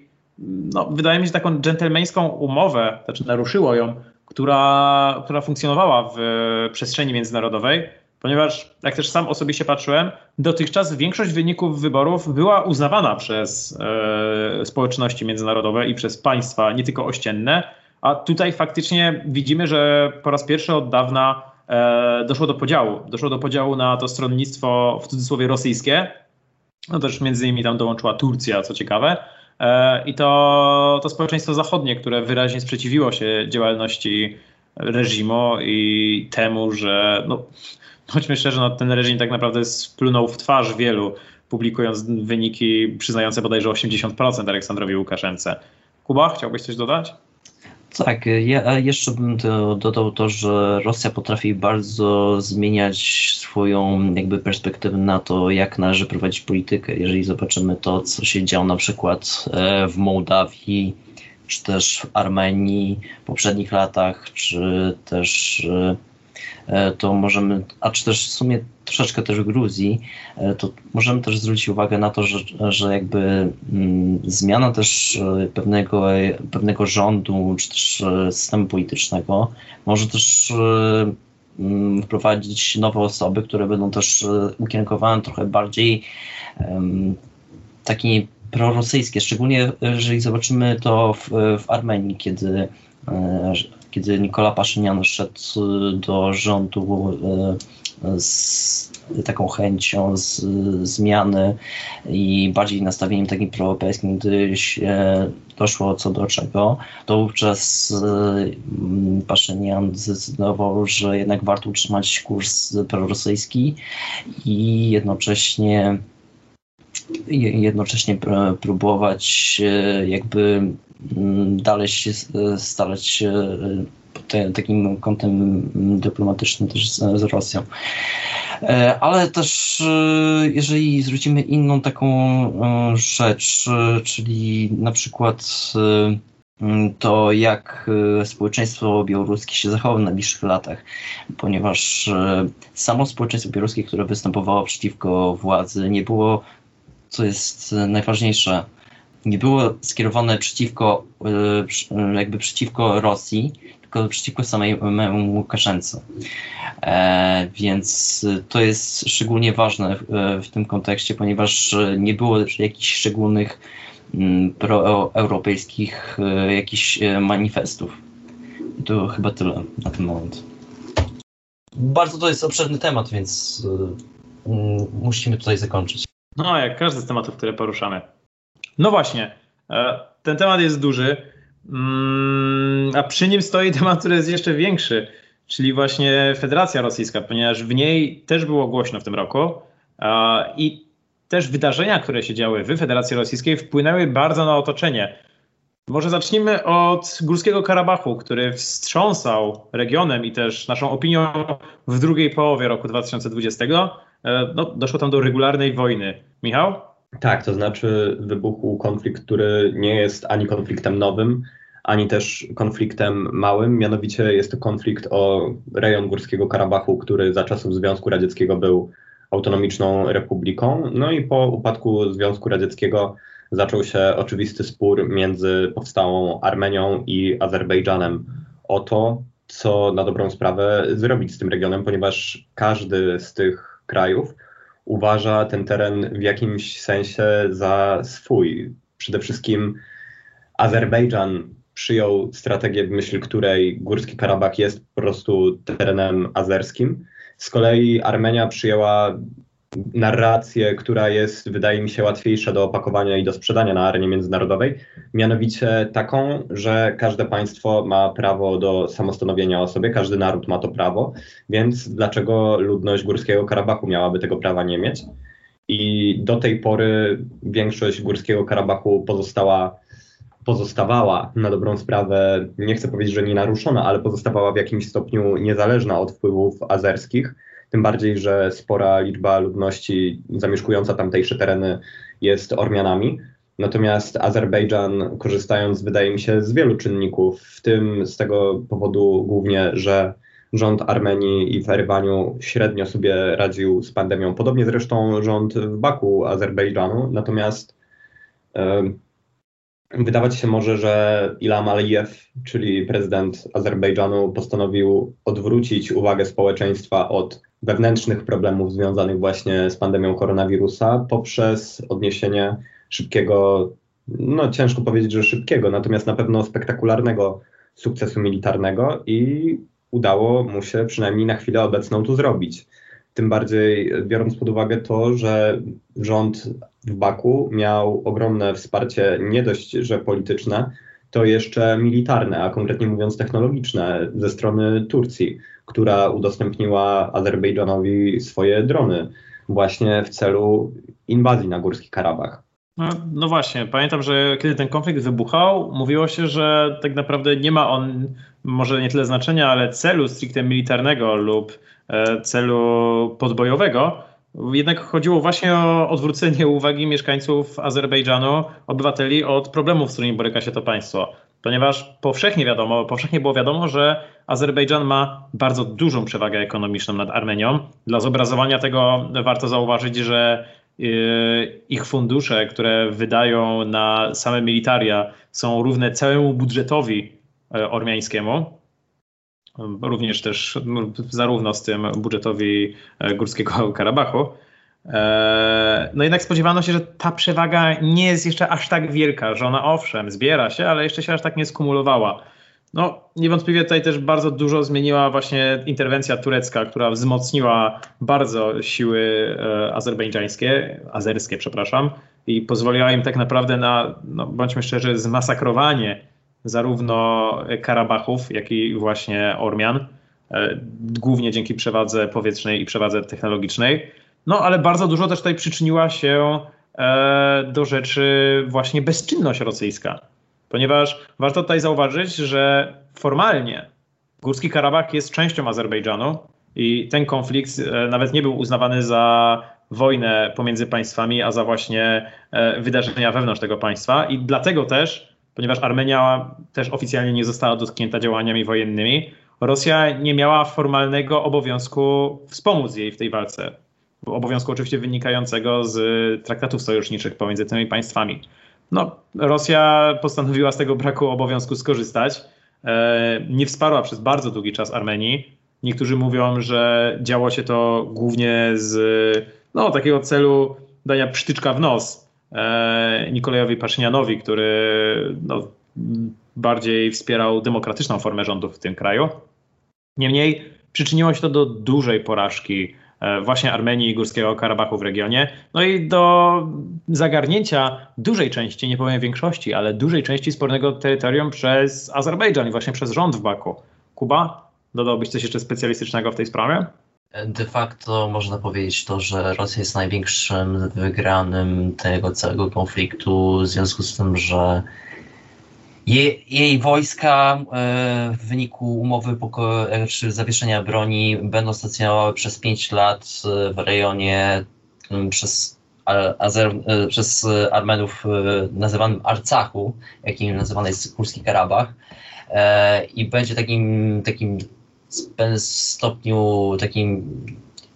no, wydaje mi się, taką dżentelmeńską umowę, znaczy naruszyło ją, która, która funkcjonowała w przestrzeni międzynarodowej, ponieważ, jak też sam osobiście patrzyłem, dotychczas większość wyników wyborów była uznawana przez e, społeczności międzynarodowe i przez państwa, nie tylko ościenne, a tutaj faktycznie widzimy, że po raz pierwszy od dawna e, doszło do podziału. Doszło do podziału na to stronnictwo w cudzysłowie rosyjskie. No też między innymi tam dołączyła Turcja, co ciekawe. E, I to, to społeczeństwo zachodnie, które wyraźnie sprzeciwiło się działalności reżimu i temu, że no, bądźmy szczerzy, no, ten reżim tak naprawdę splunął w twarz wielu, publikując wyniki przyznające bodajże 80% Aleksandrowi Łukaszence. Kuba, chciałbyś coś dodać? Tak, ja jeszcze bym dodał to, że Rosja potrafi bardzo zmieniać swoją jakby perspektywę na to, jak należy prowadzić politykę. Jeżeli zobaczymy to, co się działo na przykład e, w Mołdawii, czy też w Armenii w poprzednich latach, czy też E, to możemy, a czy też w sumie troszeczkę też w Gruzji, e, to możemy też zwrócić uwagę na to, że, że jakby mm, zmiana też e, pewnego, pewnego rządu, czy też systemu politycznego może też mm, wprowadzić nowe osoby, które będą też ukierunkowane trochę bardziej takie prorosyjskie, szczególnie jeżeli zobaczymy to w, w Armenii, kiedy kiedy Nikola Paszynian szedł do rządu e, z taką chęcią z, zmiany i bardziej nastawieniem takim proeuropejskim, gdy się doszło co do czego, to wówczas e, Paszynian zdecydował, że jednak warto utrzymać kurs prorosyjski i jednocześnie jednocześnie próbować e, jakby Mm, dalej się e, starać e, te, takim kątem dyplomatycznym też z, z Rosją. Ale też jeżeli zwrócimy inną taką rzecz, czyli na przykład to jak społeczeństwo białoruskie się zachowa w najbliższych latach, ponieważ samo społeczeństwo białoruskie, które występowało przeciwko władzy, nie było, co jest najważniejsze, nie było skierowane przeciwko, e, jakby przeciwko Rosji, tylko przeciwko samemu Łukaszence. E, więc to jest szczególnie ważne w, tym kontekście, ponieważ nie było jakichś szczególnych mm, proeuropejskich e, jakichś manifestów. I to chyba tyle na ten moment. Bardzo to jest obszerny temat, więc mm, musimy tutaj zakończyć. No, jak każdy z tematów, które poruszamy. No właśnie, e, ten temat jest duży, mm, a przy nim stoi <laughs> temat, który jest jeszcze większy, czyli właśnie Federacja Rosyjska, ponieważ w niej też było głośno w tym roku i też wydarzenia, które się działy w Federacji Rosyjskiej wpłynęły bardzo na otoczenie. Może zacznijmy od Górskiego Karabachu, który wstrząsał regionem i też naszą opinią w drugiej połowie roku 2020. E, no, doszło tam do regularnej wojny. Michał? Tak, to znaczy wybuchł konflikt, który nie jest ani konfliktem nowym, ani też konfliktem małym. Mianowicie jest to konflikt o rejon Górskiego Karabachu, który za czasów Związku Radzieckiego był autonomiczną republiką. No i po upadku Związku Radzieckiego zaczął się oczywisty spór między powstałą Armenią i Azerbejdżanem o to, co na dobrą sprawę zrobić z tym regionem, ponieważ każdy z tych krajów uważa ten teren w jakimś sensie za swój. Przede wszystkim Azerbejdżan przyjął strategię, w myśl której Górski Karabach jest po prostu terenem azerskim. Z kolei Armenia przyjęła narrację, która jest, wydaje mi się, łatwiejsza do opakowania i do sprzedania na arenie międzynarodowej, mianowicie taką, że każde państwo ma prawo do samostanowienia o sobie, każdy naród ma to prawo, więc dlaczego ludność Górskiego Karabachu miałaby tego prawa nie mieć? I do tej pory większość Górskiego Karabachu pozostała pozostawała na dobrą sprawę, nie chcę powiedzieć, że nie naruszona, ale pozostawała w jakimś stopniu niezależna od wpływów azerskich tym bardziej, że spora liczba ludności zamieszkująca tamtejsze tereny jest Ormianami. Natomiast Azerbejdżan, korzystając, wydaje mi się, z wielu czynników, w tym z tego powodu głównie, że rząd Armenii i w Erywaniu średnio sobie radził z pandemią, podobnie zresztą rząd w Baku Azerbejdżanu. Natomiast Wydawać się może, że Ilham Aliyev, czyli prezydent Azerbejdżanu, postanowił odwrócić uwagę społeczeństwa od wewnętrznych problemów związanych właśnie z pandemią koronawirusa poprzez odniesienie szybkiego, no ciężko powiedzieć, że szybkiego, natomiast na pewno spektakularnego sukcesu militarnego i udało mu się przynajmniej na chwilę obecną tu zrobić. Tym bardziej biorąc pod uwagę to, że rząd w Baku miał ogromne wsparcie nie dość, że polityczne, to jeszcze militarne, a konkretnie mówiąc technologiczne ze strony Turcji, która udostępniła Azerbejdżanowi swoje drony właśnie w celu inwazji na Górski Karabach. No, no, właśnie, pamiętam, że kiedy ten konflikt wybuchał, mówiło się, że tak naprawdę nie ma on może nie tyle znaczenia, ale celu stricte militarnego lub e, celu podbojowego. Jednak chodziło właśnie o odwrócenie uwagi mieszkańców Azerbejdżanu, obywateli od problemów, z którymi boryka się to państwo. Ponieważ powszechnie wiadomo, powszechnie było wiadomo, że Azerbejdżan ma bardzo dużą przewagę ekonomiczną nad Armenią. Dla zobrazowania tego warto zauważyć, że Yy, ich fundusze, które wydają na same militaria, są równe całemu budżetowi e, ormiańskiemu. Również też no, zarówno z tym budżetowi e, Górskiego Karabachu. E, no jednak spodziewano się, że ta przewaga nie jest jeszcze aż tak wielka, że ona owszem zbiera się, ale jeszcze się aż tak nie skumulowała. No, niewątpliwie tutaj też bardzo dużo zmieniła właśnie interwencja turecka, która wzmocniła bardzo siły e, azerbejdżańskie, azerskie, przepraszam, i pozwoliła im tak naprawdę na, no, bądźmy szczerzy, zmasakrowanie zarówno Karabachów, jak i właśnie Ormian, e, głównie dzięki przewadze powietrznej i przewadze technologicznej. No, ale bardzo dużo też tutaj przyczyniła się e, do rzeczy właśnie bezczynność rosyjska ponieważ warto tutaj zauważyć, że formalnie Górski Karabach jest częścią Azerbejdżanu i ten konflikt e, nawet nie był uznawany za wojnę pomiędzy państwami, a za właśnie e, wydarzenia wewnątrz tego państwa i dlatego też, ponieważ Armenia też oficjalnie nie została dotknięta działaniami wojennymi, Rosja nie miała formalnego obowiązku wspomóc jej w tej walce. Obowiązku oczywiście wynikającego z traktatów sojuszniczych pomiędzy tymi państwami. No, Rosja postanowiła z tego braku obowiązku skorzystać. E, nie wsparła przez bardzo długi czas Armenii. Niektórzy mówią, że działo się to głównie z no, takiego celu dania przytyczka w nos e, Nikolajowi Paszynianowi, który no, bardziej wspierał demokratyczną formę rządów w tym kraju. Niemniej przyczyniło się to do dużej porażki właśnie Armenii i Górskiego Karabachu w regionie, no i do zagarnięcia dużej części, nie powiem większości, ale dużej części spornego terytorium przez Azerbejdżan i właśnie przez rząd w Baku. Kuba, dodałbyś coś jeszcze specjalistycznego w tej sprawie? De facto można powiedzieć to, że Rosja jest największym wygranym tego całego konfliktu, w związku z tym, że jej, jej wojska e, w wyniku umowy e, czy zawieszenia broni będą stacjonowały przez 5 lat e, w rejonie przez, Azer, przez Armenów nazywanym Arcachu, jakim nazywany jest Kurski Karabach. I będzie takim, takim stopniu takim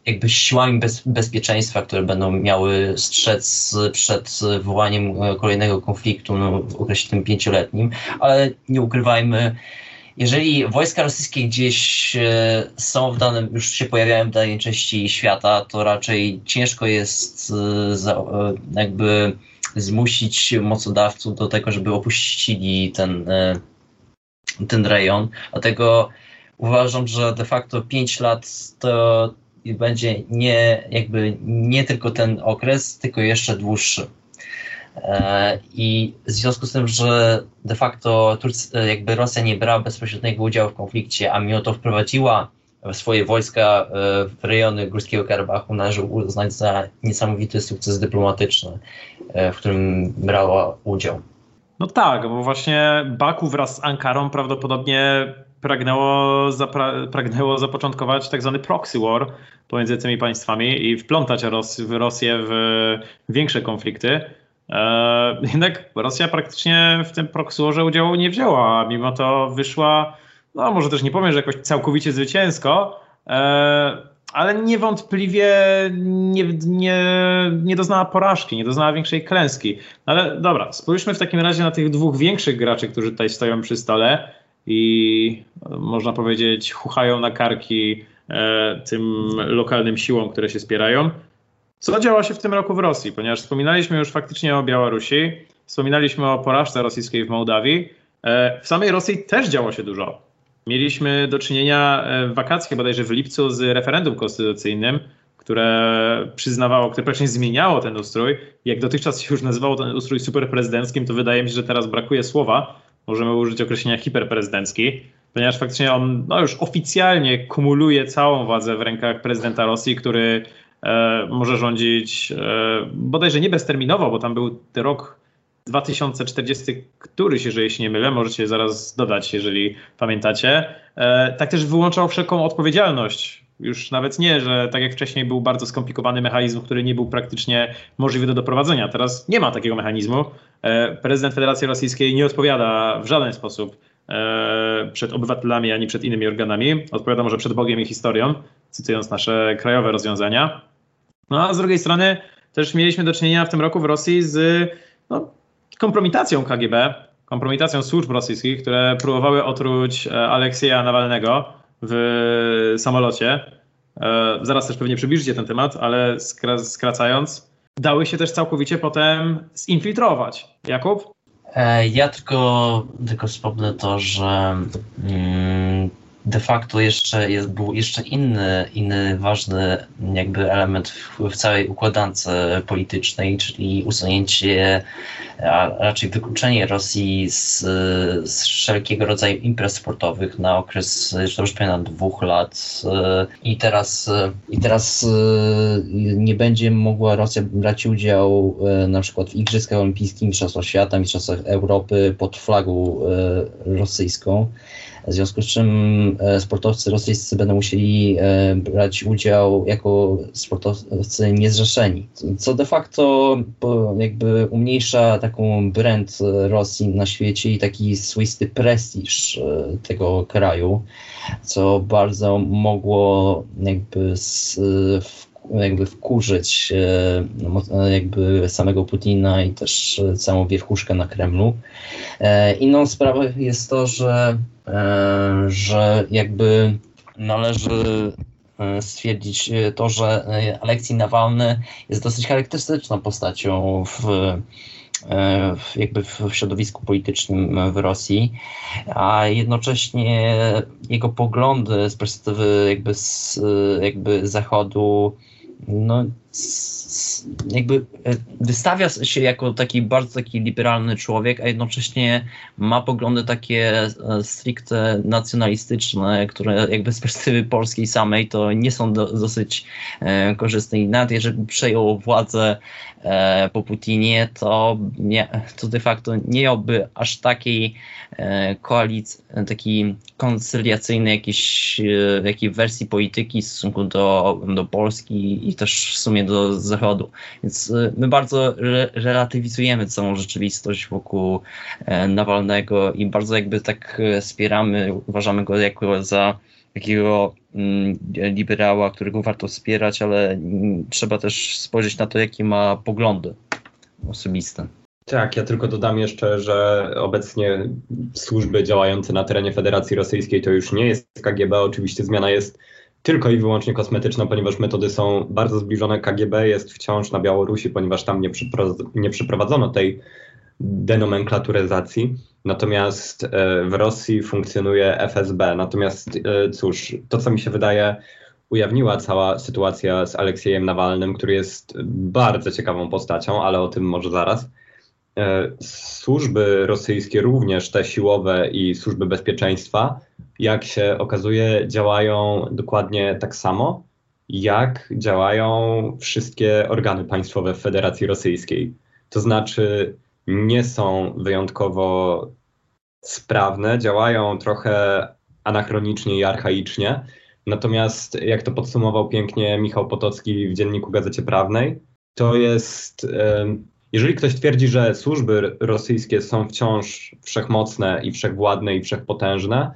jakby siłami bez, bezpieczeństwa, które będą miały strzec przed wywołaniem e, kolejnego konfliktu no, w okresie tym pięcioletnim, ale nie ukrywajmy, jeżeli wojska rosyjskie gdzieś e, są w danym, już się pojawiają w danej części świata, to raczej ciężko jest e, jakby zmusić mocodawców do tego, żeby opuścili ten, ten rejon. Dlatego uważam, że de facto 5 lat to i będzie nie, jakby nie tylko ten okres, tylko jeszcze dłuższy. E, I w związku z tym, że de facto Turcja, jakby Rosja nie brała bezpośredniego udziału w konflikcie, a mimo to wprowadziła swoje wojska e, w rejony Górskiego Karabachu, należy uznać za niesamowity sukces dyplomatyczny, e, w którym brała udział. No tak, bo właśnie Baku wraz z Ankarą prawdopodobnie pragnęło, zapra pragnęło zapoczątkować tak zwany proxy war pomiędzy tymi państwami i wplątać Ros Rosję w większe konflikty. E, jednak Rosja praktycznie w tym proxy warze udziału nie wzięła, a mimo to wyszła, no może też nie powiem, że jakoś całkowicie zwycięsko, e, ale niewątpliwie nie, nie, nie doznała porażki, nie doznała większej klęski. Ale dobra, spójrzmy w takim razie na tych dwóch większych graczy, którzy tutaj stoją przy stole i można powiedzieć chuchają na karki e, tym lokalnym siłom, które się spierają. Co działa się w tym roku w Rosji? Ponieważ wspominaliśmy już faktycznie o Białorusi, wspominaliśmy o porażce rosyjskiej w Mołdawii. E, w samej Rosji też działo się dużo. Mieliśmy do czynienia e, w wakacje, bodajże w lipcu, z referendum konstytucyjnym, które przyznawało, które praktycznie zmieniało ten ustrój. Jak dotychczas się już nazywało ten ustrój superprezydenckim, to wydaje mi się, że teraz brakuje słowa. Możemy użyć określenia hiperprezydencki, ponieważ faktycznie on no, już oficjalnie kumuluje całą władzę w rękach prezydenta Rosji, który e, może rządzić e, bodajże nie bezterminowo, bo tam był rok 2040 któryś, jeżeli się nie mylę, możecie zaraz dodać, jeżeli pamiętacie. E, tak też wyłączał wszelką odpowiedzialność. Już nawet nie, że tak jak wcześniej był bardzo skomplikowany mechanizm, który nie był praktycznie możliwy do doprowadzenia. Teraz nie ma takiego mechanizmu. E, prezydent Federacji Rosyjskiej nie odpowiada w żaden sposób e, przed obywatelami ani przed innymi organami. Odpowiada może przed Bogiem i historią, cytując nasze krajowe rozwiązania. No a z drugiej strony też mieliśmy do czynienia w tym roku w Rosji z no, kompromitacją KGB, kompromitacją służb rosyjskich, które próbowały otruć e, Aleksieja Nawalnego w samolocie. E, zaraz też pewnie przybliżycie ten temat, ale skracając, dały się też całkowicie potem zinfiltrować. Jakub? E, ja tylko, tylko wspomnę to, że mm, de facto jeszcze jest, był jeszcze inny, inny ważny jakby element w, w całej układance politycznej, czyli usunięcie, a raczej wykluczenie Rosji z, z wszelkiego rodzaju imprez sportowych na okres, że już ponad dwóch lat i teraz, i teraz nie będzie mogła Rosja brać udział na przykład w Igrzyskach Olimpijskich, Mistrzostwach Świata, Mistrzostwach Europy pod flagą rosyjską. W związku z czym e, sportowcy rosyjscy będą musieli e, brać udział jako sportowcy niezrzeszeni, co de facto jakby umniejsza taką brand Rosji na świecie i taki swoisty prestiż e, tego kraju, co bardzo mogło jakby z, jakby wkurzyć no, jakby samego Putina i też całą wierchuszkę na Kremlu. Inną sprawą jest to, że E, że jakby należy e, stwierdzić to, że Aleksiej Nawalny jest dosyć charakterystyczną postacią w, e, w, jakby w środowisku politycznym w Rosji, a jednocześnie jego poglądy z perspektywy jakby, z, jakby Zachodu no, jakby e, wystawia się jako taki bardzo taki liberalny człowiek, a jednocześnie ma poglądy takie e, stricte nacjonalistyczne, które jakby z perspektywy polskiej samej to nie są do, dosyć e, korzystne. I nawet jeżeli przejął władzę po Putinie, to, nie, to de facto nie miałby aż takiej e, koalicji, takiej koncyliacyjnej jakiejś, e, jakiej wersji polityki w stosunku do, do Polski i też w sumie do Zachodu. Więc e, my bardzo re relatywizujemy całą rzeczywistość wokół e, Nawalnego i bardzo jakby tak e, wspieramy, uważamy go jako za takiego mm, liberała, którego warto wspierać, ale mm, trzeba też spojrzeć na to, jakie ma poglądy osobiste. Tak, ja tylko dodam jeszcze, że obecnie służby działające na terenie Federacji Rosyjskiej to już nie jest KGB. Oczywiście zmiana jest tylko i wyłącznie kosmetyczna, ponieważ metody są bardzo zbliżone. KGB jest wciąż na Białorusi, ponieważ tam nie, nie przeprowadzono tej denomenklaturyzacji. Natomiast e, w Rosji funkcjonuje FSB. Natomiast e, cóż, to co mi się wydaje, ujawniła cała sytuacja z Aleksiejem Nawalnym, który jest bardzo ciekawą postacią, ale o tym może zaraz. E, służby rosyjskie, również te siłowe i służby bezpieczeństwa, jak się okazuje, działają dokładnie tak samo, jak działają wszystkie organy państwowe w Federacji Rosyjskiej. To znaczy, nie są wyjątkowo sprawne, działają trochę anachronicznie i archaicznie. Natomiast, jak to podsumował pięknie Michał Potocki w dzienniku Gazecie Prawnej, to jest. Jeżeli ktoś twierdzi, że służby rosyjskie są wciąż wszechmocne i wszechwładne i wszechpotężne,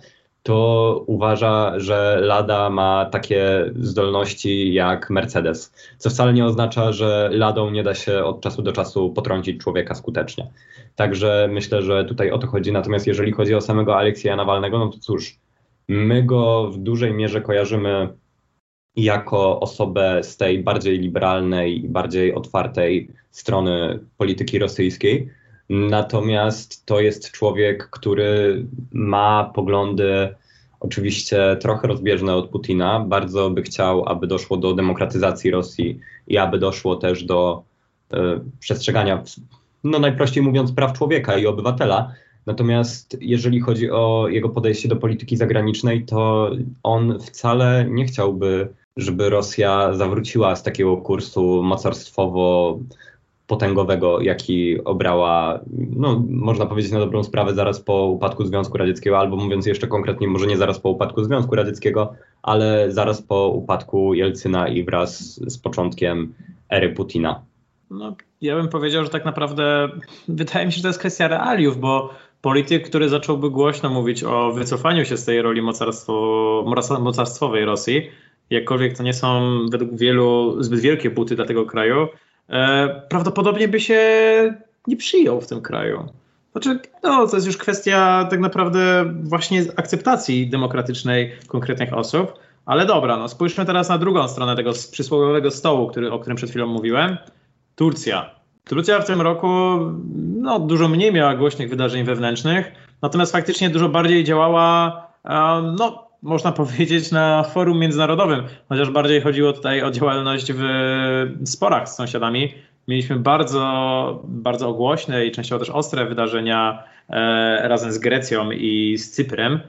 to uważa, że Lada ma takie zdolności jak Mercedes, co wcale nie oznacza, że Ladą nie da się od czasu do czasu potrącić człowieka skutecznie. Także myślę, że tutaj o to chodzi. Natomiast jeżeli chodzi o samego Aleksieja Nawalnego, no to cóż, my go w dużej mierze kojarzymy jako osobę z tej bardziej liberalnej, bardziej otwartej strony polityki rosyjskiej. Natomiast to jest człowiek, który ma poglądy oczywiście trochę rozbieżne od Putina. Bardzo by chciał, aby doszło do demokratyzacji Rosji i aby doszło też do y, przestrzegania, no najprościej mówiąc, praw człowieka i obywatela. Natomiast jeżeli chodzi o jego podejście do polityki zagranicznej, to on wcale nie chciałby, żeby Rosja zawróciła z takiego kursu mocarstwowo potęgowego, jaki obrała, no, można powiedzieć na dobrą sprawę, zaraz po upadku Związku Radzieckiego, albo mówiąc jeszcze konkretnie, może nie zaraz po upadku Związku Radzieckiego, ale zaraz po upadku Jelcyna i wraz z początkiem ery Putina. No, ja bym powiedział, że tak naprawdę wydaje mi się, że to jest kwestia realiów, bo polityk, który zacząłby głośno mówić o wycofaniu się z tej roli mocarstwo, mocarstwowej Rosji, jakkolwiek to nie są według wielu zbyt wielkie buty dla tego kraju, prawdopodobnie by się nie przyjął w tym kraju. Znaczy, no, to jest już kwestia tak naprawdę właśnie akceptacji demokratycznej konkretnych osób. Ale dobra, no spójrzmy teraz na drugą stronę tego przysłowiowego stołu, który, o którym przed chwilą mówiłem. Turcja. Turcja w tym roku no, dużo mniej miała głośnych wydarzeń wewnętrznych, natomiast faktycznie dużo bardziej działała, no, można powiedzieć, na forum międzynarodowym, chociaż bardziej chodziło tutaj o działalność w sporach z sąsiadami. Mieliśmy bardzo, bardzo głośne i częściowo też ostre wydarzenia e, razem z Grecją i z Cyprem.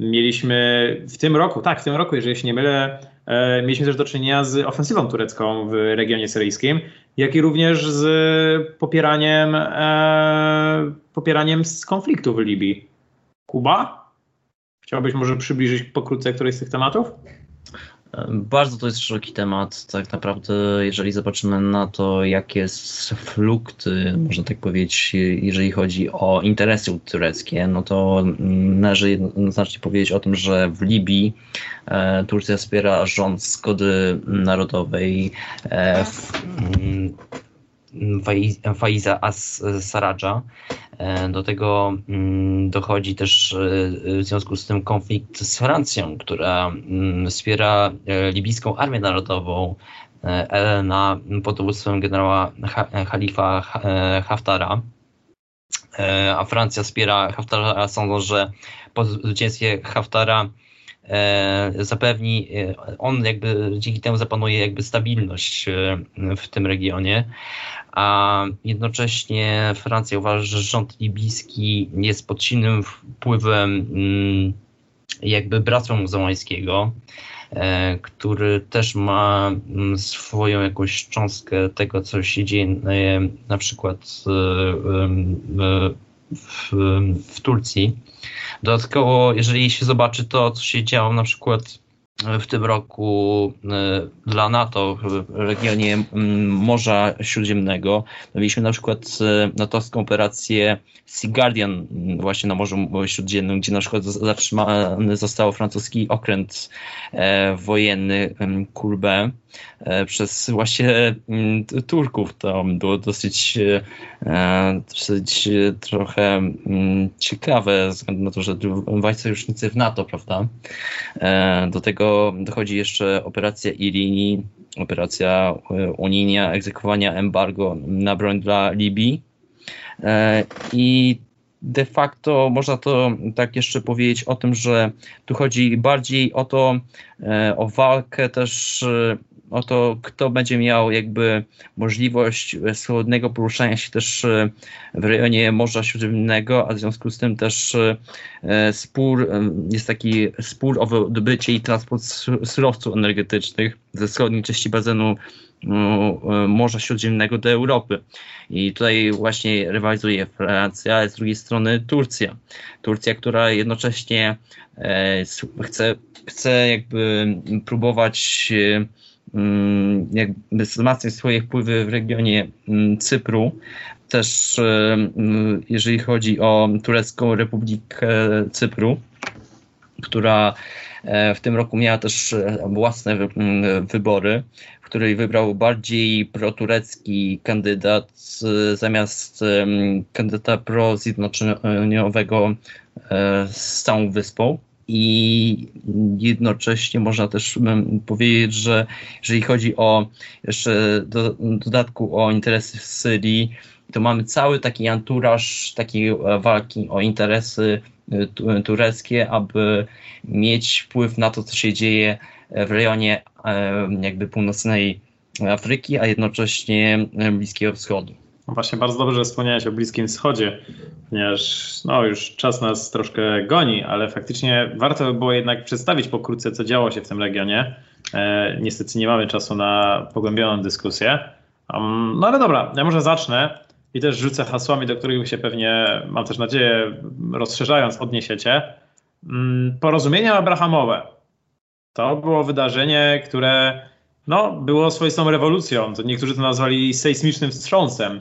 Mieliśmy w tym roku, tak, w tym roku, jeżeli się nie mylę, e, mieliśmy też do czynienia z ofensywą turecką w regionie syryjskim, jak i również z popieraniem, e, popieraniem z konfliktu w Libii. Kuba? Chciałbyś może przybliżyć pokrótce któryś z tych tematów? Bardzo to jest szeroki temat. Tak naprawdę, jeżeli zobaczymy na to, jakie jest flukty, można tak powiedzieć, jeżeli chodzi o interesy tureckie, no to należy jednoznacznie powiedzieć o tym, że w Libii e, Turcja wspiera rząd zgody narodowej. E, w, Faiza As-Saradża. E, do tego mm, dochodzi też e, w związku z tym konflikt z Francją, która mm, wspiera e, libijską Armię Narodową na pod dowództwem generała Khalifa Haftara. A Francja wspiera Haftara, sądząc, że po zwycięstwie Haftara zapewni, on jakby dzięki temu zapanuje jakby stabilność w tym regionie a jednocześnie Francja uważa, że rząd libijski jest pod silnym wpływem mm, jakby bractwa muzułmańskiego, e, który też ma mm, swoją jakąś cząstkę tego, co się dzieje e, na przykład e, w, w Turcji. Dodatkowo, jeżeli się zobaczy to, co się działo na przykład w tym roku e, dla NATO w regionie Morza Śródziemnego. Mieliśmy na przykład e, natowską operację Sea Guardian właśnie na Morzu Śródziemnym, gdzie na przykład zatrzymany został francuski okręt e, wojenny Courbet przez właśnie Turków. To było dosyć, dosyć trochę ciekawe, ze względu na to, że dwaj sojusznicy w NATO, prawda? Do tego dochodzi jeszcze operacja Irini, operacja e, unijna egzekwowania embargo na broń dla Libii. E, I de facto można to tak jeszcze powiedzieć o tym, że tu chodzi bardziej o to, e, o walkę też o to, kto będzie miał jakby możliwość swobodnego poruszania się też e, w rejonie Morza Śródziemnego, a w związku z tym też e, spór, e, jest taki spór o wydobycie i transport surowców energetycznych ze wschodniej części bazenu Morza Śródziemnego do Europy. I tutaj właśnie rywalizuje Francja, a z drugiej strony Turcja. Turcja, która jednocześnie chce, chce jakby próbować jakby wzmacniać swoje wpływy w regionie mm, Cypru. Też e, mm, jeżeli chodzi o Turecką Republikę Cypru, która e, w tym roku miała też e, własne wybory, w której wybrał bardziej proturecki kandydat zamiast kandydata prozjednoczeniowego z całą wyspą i jednocześnie można też powiedzieć, że jeżeli chodzi o jeszcze do, dodatku o interesy w Syrii, to mamy cały taki anturaż takiej e, walki o interesy e, tureckie, aby mieć wpływ na to, co się dzieje w rejonie jakby północnej Afryki, a jednocześnie Bliskiego Wschodu. No właśnie bardzo dobrze, że wspomniałeś o Bliskim Wschodzie, ponieważ no, już czas nas troszkę goni, ale faktycznie warto by było jednak przedstawić pokrótce, co działo się w tym regionie. E, niestety nie mamy czasu na pogłębioną dyskusję. Um, no ale dobra, ja może zacznę i też rzucę hasłami, do których się pewnie, mam też nadzieję, rozszerzając, odniesiecie. Um, porozumienia abrahamowe. To było wydarzenie, które no, było swoistą rewolucją. Niektórzy to nazwali sejsmicznym wstrząsem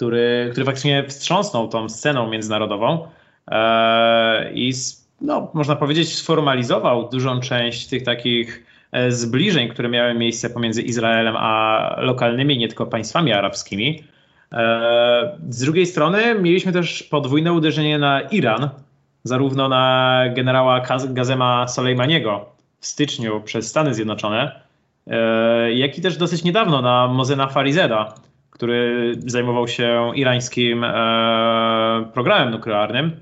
który, który faktycznie wstrząsnął tą sceną międzynarodową e, i no, można powiedzieć sformalizował dużą część tych takich e, zbliżeń, które miały miejsce pomiędzy Izraelem a lokalnymi, nie tylko państwami arabskimi. E, z drugiej strony mieliśmy też podwójne uderzenie na Iran, zarówno na generała Gazema Soleimaniego w styczniu przez Stany Zjednoczone, jak i też dosyć niedawno na Mozena Farizeda, który zajmował się irańskim e, programem nuklearnym.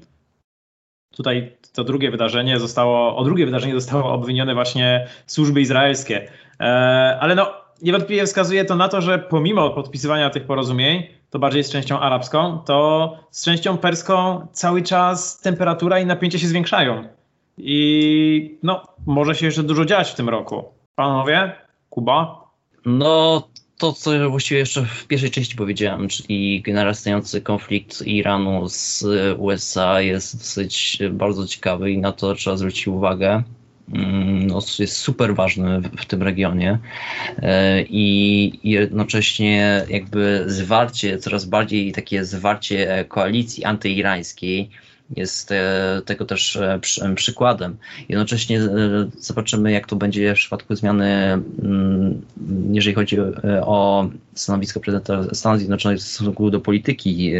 Tutaj to drugie wydarzenie zostało, o drugie wydarzenie zostało obwinione właśnie służby izraelskie. E, ale no, niewątpliwie wskazuje to na to, że pomimo podpisywania tych porozumień, to bardziej z częścią arabską, to z częścią perską cały czas temperatura i napięcie się zwiększają. I no, może się jeszcze dużo dziać w tym roku. Panowie, Kuba? No, to, co właściwie jeszcze w pierwszej części powiedziałem, czyli narastający konflikt Iranu z USA jest dosyć bardzo ciekawy i na to trzeba zwrócić uwagę. Mm, no, jest super ważny w, w tym regionie e, i jednocześnie jakby zwarcie, coraz bardziej takie zwarcie koalicji antyirańskiej jest e, tego też e, przykładem. Jednocześnie e, zobaczymy, jak to będzie w przypadku zmiany, mm, jeżeli chodzi o stanowisko prezydenta Stanów Zjednoczonych w stosunku do polityki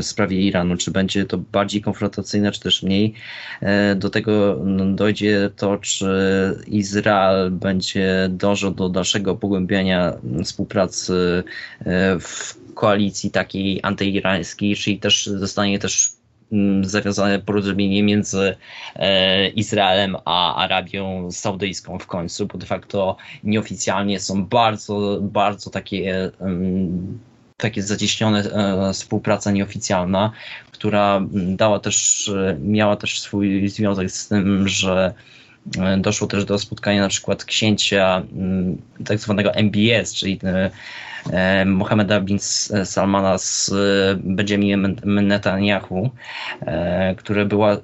w sprawie Iranu, czy będzie to bardziej konfrontacyjne, czy też mniej. Do tego no, dojdzie to, czy Izrael będzie dążył do dalszego pogłębiania współpracy w koalicji takiej antyirańskiej, czyli też zostanie też zawiązane porozumienie między e, Izraelem a Arabią Saudyjską w końcu, bo de facto nieoficjalnie są bardzo, bardzo takie takie zacieśnione e, współpraca nieoficjalna, która dała też, miała też swój związek z tym, że e, doszło też do spotkania na przykład księcia tak zwanego MBS, czyli E, Mohameda bin Salmana z e, Benjaminem Netanyahu, e, która była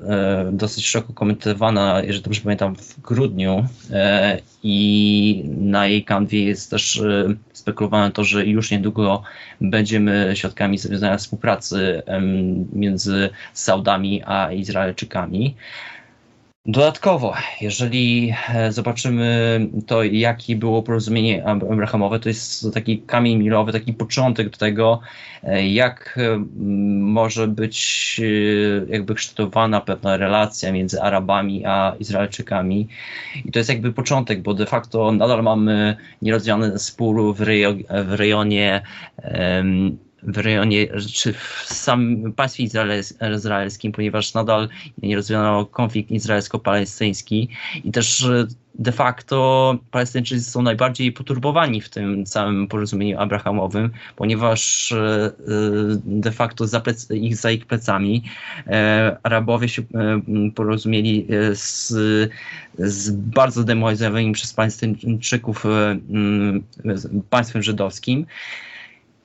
dosyć szeroko komentowana, jeżeli dobrze pamiętam, w grudniu i na jej kanwie jest też spekulowane to, że już niedługo będziemy świadkami zawiązania współpracy między Saudami a Izraelczykami. Dodatkowo, jeżeli e, zobaczymy to, jakie było porozumienie abrahamowe, to jest taki kamień milowy, taki początek do tego, e, jak e, może być jakby kształtowana pewna relacja między Arabami a Izraelczykami. I to jest jakby początek, bo de facto nadal mamy nierozwiązany spór w, w rejonie w rejonie, czy w samym państwie izraelskim, ponieważ nadal nie rozwiązano konflikt izraelsko-palestyński i też e, de facto Palestyńczycy są najbardziej poturbowani w tym całym porozumieniu abrahamowym, ponieważ e, e, de facto za, plec, ich, za ich plecami Arabowie się porozumieli z, z bardzo demoralizowanym przez Palestyńczyków państwem żydowskim.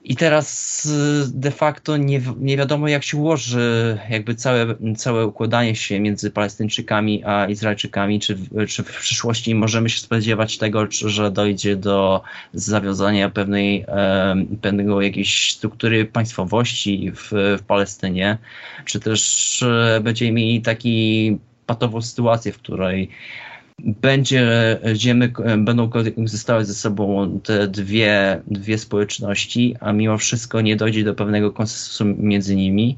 I teraz y, de facto nie, nie wiadomo, jak się ułoży jakby całe, całe układanie się między Palestyńczykami a Izraelczykami, czy, czy w przyszłości możemy się spodziewać tego, że dojdzie do zawiązania pewnej, pewnego jakiejś struktury państwowości w, w Palestynie, czy też e, będziemy mieli taki patową sytuację, w której będzie, ziemy, będą koegzystować ze sobą te dwie, dwie społeczności, a mimo wszystko nie dojdzie do pewnego konsensusu między nimi.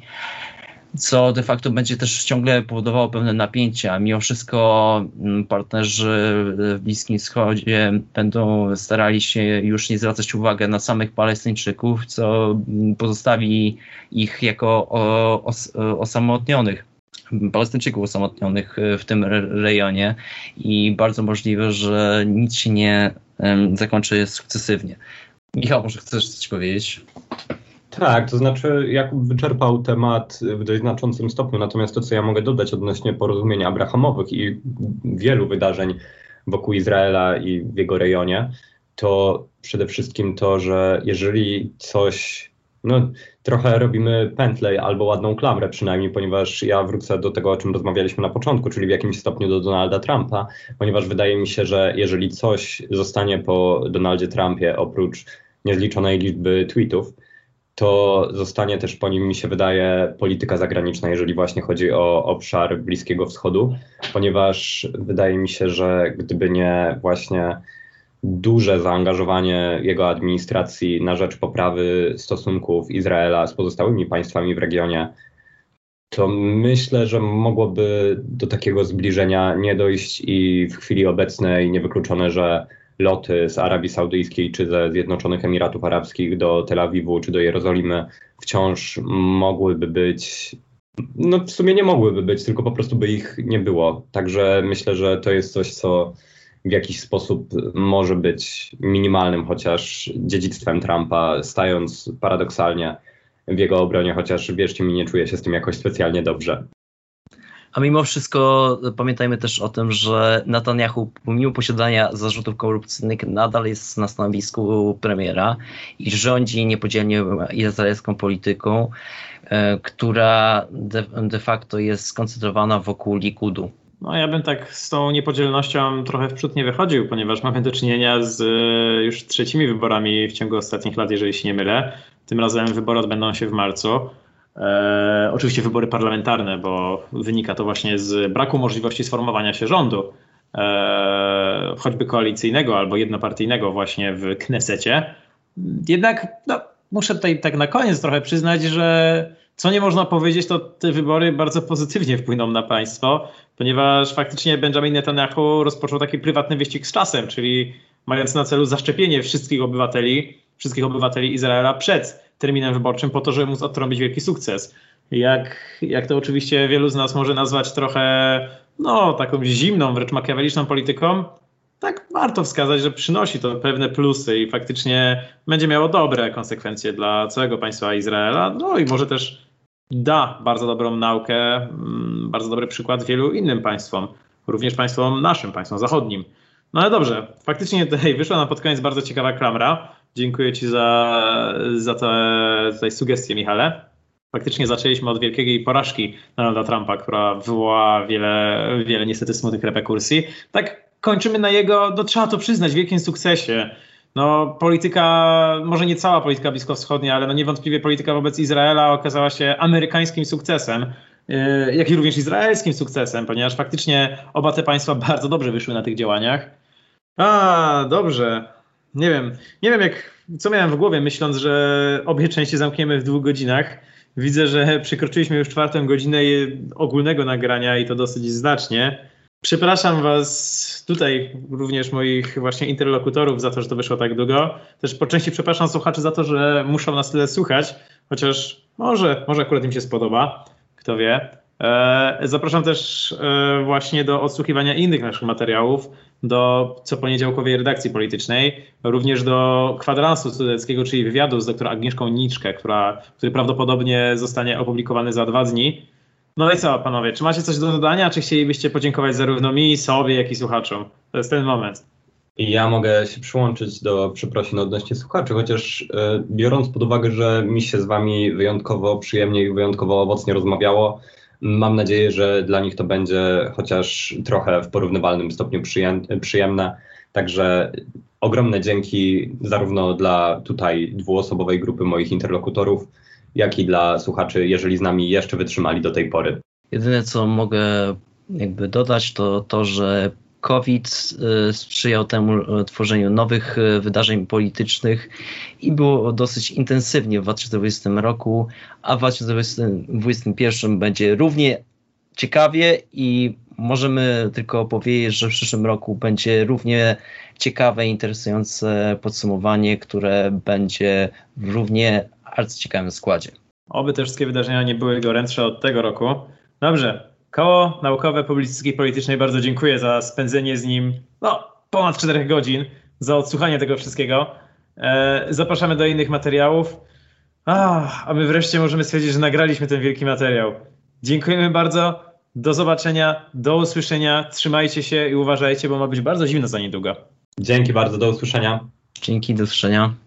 co de facto będzie też ciągle powodowało pewne napięcia. Mimo wszystko mm, partnerzy w Bliskim Wschodzie będą starali się już nie zwracać uwagi na samych Palestyńczyków, co pozostawi ich jako os osamotnionych. Palestyńczyków osamotnionych w tym rejonie i bardzo możliwe, że nic się nie zakończy sukcesywnie. Michał, może chcesz coś powiedzieć? Tak, to znaczy Jakub wyczerpał temat w dość znaczącym stopniu, natomiast to, co ja mogę dodać odnośnie porozumień abrahamowych i wielu wydarzeń wokół Izraela i w jego rejonie, to przede wszystkim to, że jeżeli coś, no trochę robimy pętlę albo ładną klamrę przynajmniej, ponieważ ja wrócę do tego, o czym rozmawialiśmy na początku, czyli w jakimś stopniu do Donalda Trumpa, ponieważ wydaje mi się, że jeżeli coś zostanie po Donaldzie Trumpie oprócz niezliczonej liczby tweetów, to zostanie też po nim, mi się wydaje, polityka zagraniczna, jeżeli właśnie chodzi o obszar Bliskiego Wschodu, ponieważ wydaje mi się, że gdyby nie właśnie duże zaangażowanie jego administracji na rzecz poprawy stosunków Izraela z pozostałymi państwami w regionie, to myślę, że mogłoby do takiego zbliżenia nie dojść i w chwili obecnej niewykluczone, że loty z Arabii Saudyjskiej czy ze Zjednoczonych Emiratów Arabskich do Tel Awiwu czy do Jerozolimy wciąż mogłyby być. No, w sumie nie mogłyby być, tylko po prostu by ich nie było. Także myślę, że to jest coś, co w jakiś sposób może być minimalnym chociaż dziedzictwem Trumpa, stając paradoksalnie w jego obronie, chociaż wierzcie mi, nie czuję się z tym jakoś specjalnie dobrze. A mimo wszystko pamiętajmy też o tym, że Netanyahu, pomimo posiadania zarzutów korupcyjnych, nadal jest na stanowisku premiera i rządzi niepodzielnie izraelską polityką, e, która de, de facto jest skoncentrowana wokół Likudu. No ja bym tak z tą niepodzielnością trochę w przód nie wychodził, ponieważ mamy do czynienia z e, już trzecimi wyborami w ciągu ostatnich lat, jeżeli się nie mylę. Tym razem wybory odbędą się w marcu. E, oczywiście wybory parlamentarne, bo wynika to właśnie z braku możliwości sformowania się rządu, e, choćby koalicyjnego albo jednopartyjnego właśnie w Knesecie. Jednak no, muszę tutaj tak na koniec trochę przyznać, że co nie można powiedzieć, to te wybory bardzo pozytywnie wpłyną na państwo, ponieważ faktycznie Benjamin Netanyahu rozpoczął taki prywatny wyścig z czasem, czyli mając na celu zaszczepienie wszystkich obywateli, wszystkich obywateli Izraela przed terminem wyborczym po to, żeby móc odtrąbić wielki sukces. Jak, jak to oczywiście wielu z nas może nazwać trochę no, taką zimną, wręcz makiaweliczną polityką, tak warto wskazać, że przynosi to pewne plusy i faktycznie będzie miało dobre konsekwencje dla całego państwa Izraela, no i może też da bardzo dobrą naukę, mm, bardzo dobry przykład wielu innym państwom, również państwom naszym, państwom zachodnim. No ale dobrze, faktycznie tutaj wyszła na pod koniec bardzo ciekawa klamra. Dziękuję Ci za, za te sugestie, Michale. Faktycznie zaczęliśmy od wielkiej porażki Donalda Trumpa, która wywołała wiele, wiele niestety smutnych reperkusji. Tak kończymy na jego, no trzeba to przyznać, wielkim sukcesie. No, polityka, może nie cała polityka bliskowschodnia, ale no niewątpliwie polityka wobec Izraela okazała się amerykańskim sukcesem, yy, jak i również izraelskim sukcesem, ponieważ faktycznie oba te państwa <laughs> bardzo dobrze wyszły na tych działaniach. A, dobrze nie wiem, nie wiem jak, co miałem w głowie myśląc, że obie części zamkniemy w dwóch godzinach. Widzę, że przekroczyliśmy już czwartą godzinę ogólnego nagrania i to dosyć znacznie. Przepraszam Was tutaj, również moich właśnie interlokutorów za to, że to wyszło tak długo. Też po części przepraszam słuchaczy za to, że muszą nas tyle słuchać, chociaż może, może akurat im się spodoba, kto wie. E, zapraszam też e, właśnie do odsłuchiwania innych naszych materiałów, do co poniedziałkowej redakcji politycznej, również do kwadransu studenckiego, czyli wywiadu z doktor Agnieszką Niczkę, która, który prawdopodobnie zostanie opublikowany za dwa dni. No i co, panowie, czy macie coś do dodania, czy chcielibyście podziękować zarówno mi, sobie, jak i słuchaczom? To jest ten moment. Ja mogę się przyłączyć do przeprosin odnośnie słuchaczy, chociaż e, biorąc pod uwagę, że mi się z wami wyjątkowo przyjemnie i wyjątkowo owocnie rozmawiało, Mam nadzieję, że dla nich to będzie chociaż trochę w porównywalnym stopniu przyjemne. Także ogromne dzięki zarówno dla tutaj dwuosobowej grupy moich interlokutorów, jak i dla słuchaczy, jeżeli z nami jeszcze wytrzymali do tej pory. Jedyne co mogę jakby dodać, to to, że COVID y, sprzyjał temu y, tworzeniu nowych y, wydarzeń politycznych i było dosyć intensywnie w 2020 roku, a w 2021 będzie równie ciekawie i możemy tylko powiedzieć, że w przyszłym roku będzie równie ciekawe, interesujące podsumowanie, które będzie równie arcyciekawym składzie. Oby te wszystkie wydarzenia nie były gorętsze od tego roku. Dobrze, Koło Naukowe Publicystyki Politycznej bardzo dziękuję za spędzenie z nim no, ponad 4 godzin, za odsłuchanie tego wszystkiego. E, zapraszamy do innych materiałów. A, a my wreszcie możemy stwierdzić, że nagraliśmy ten wielki materiał. Dziękujemy bardzo. Do zobaczenia, do usłyszenia. Trzymajcie się i uważajcie, bo ma być bardzo zimno za niedługo. Dzięki bardzo, do usłyszenia. Dzięki, do usłyszenia.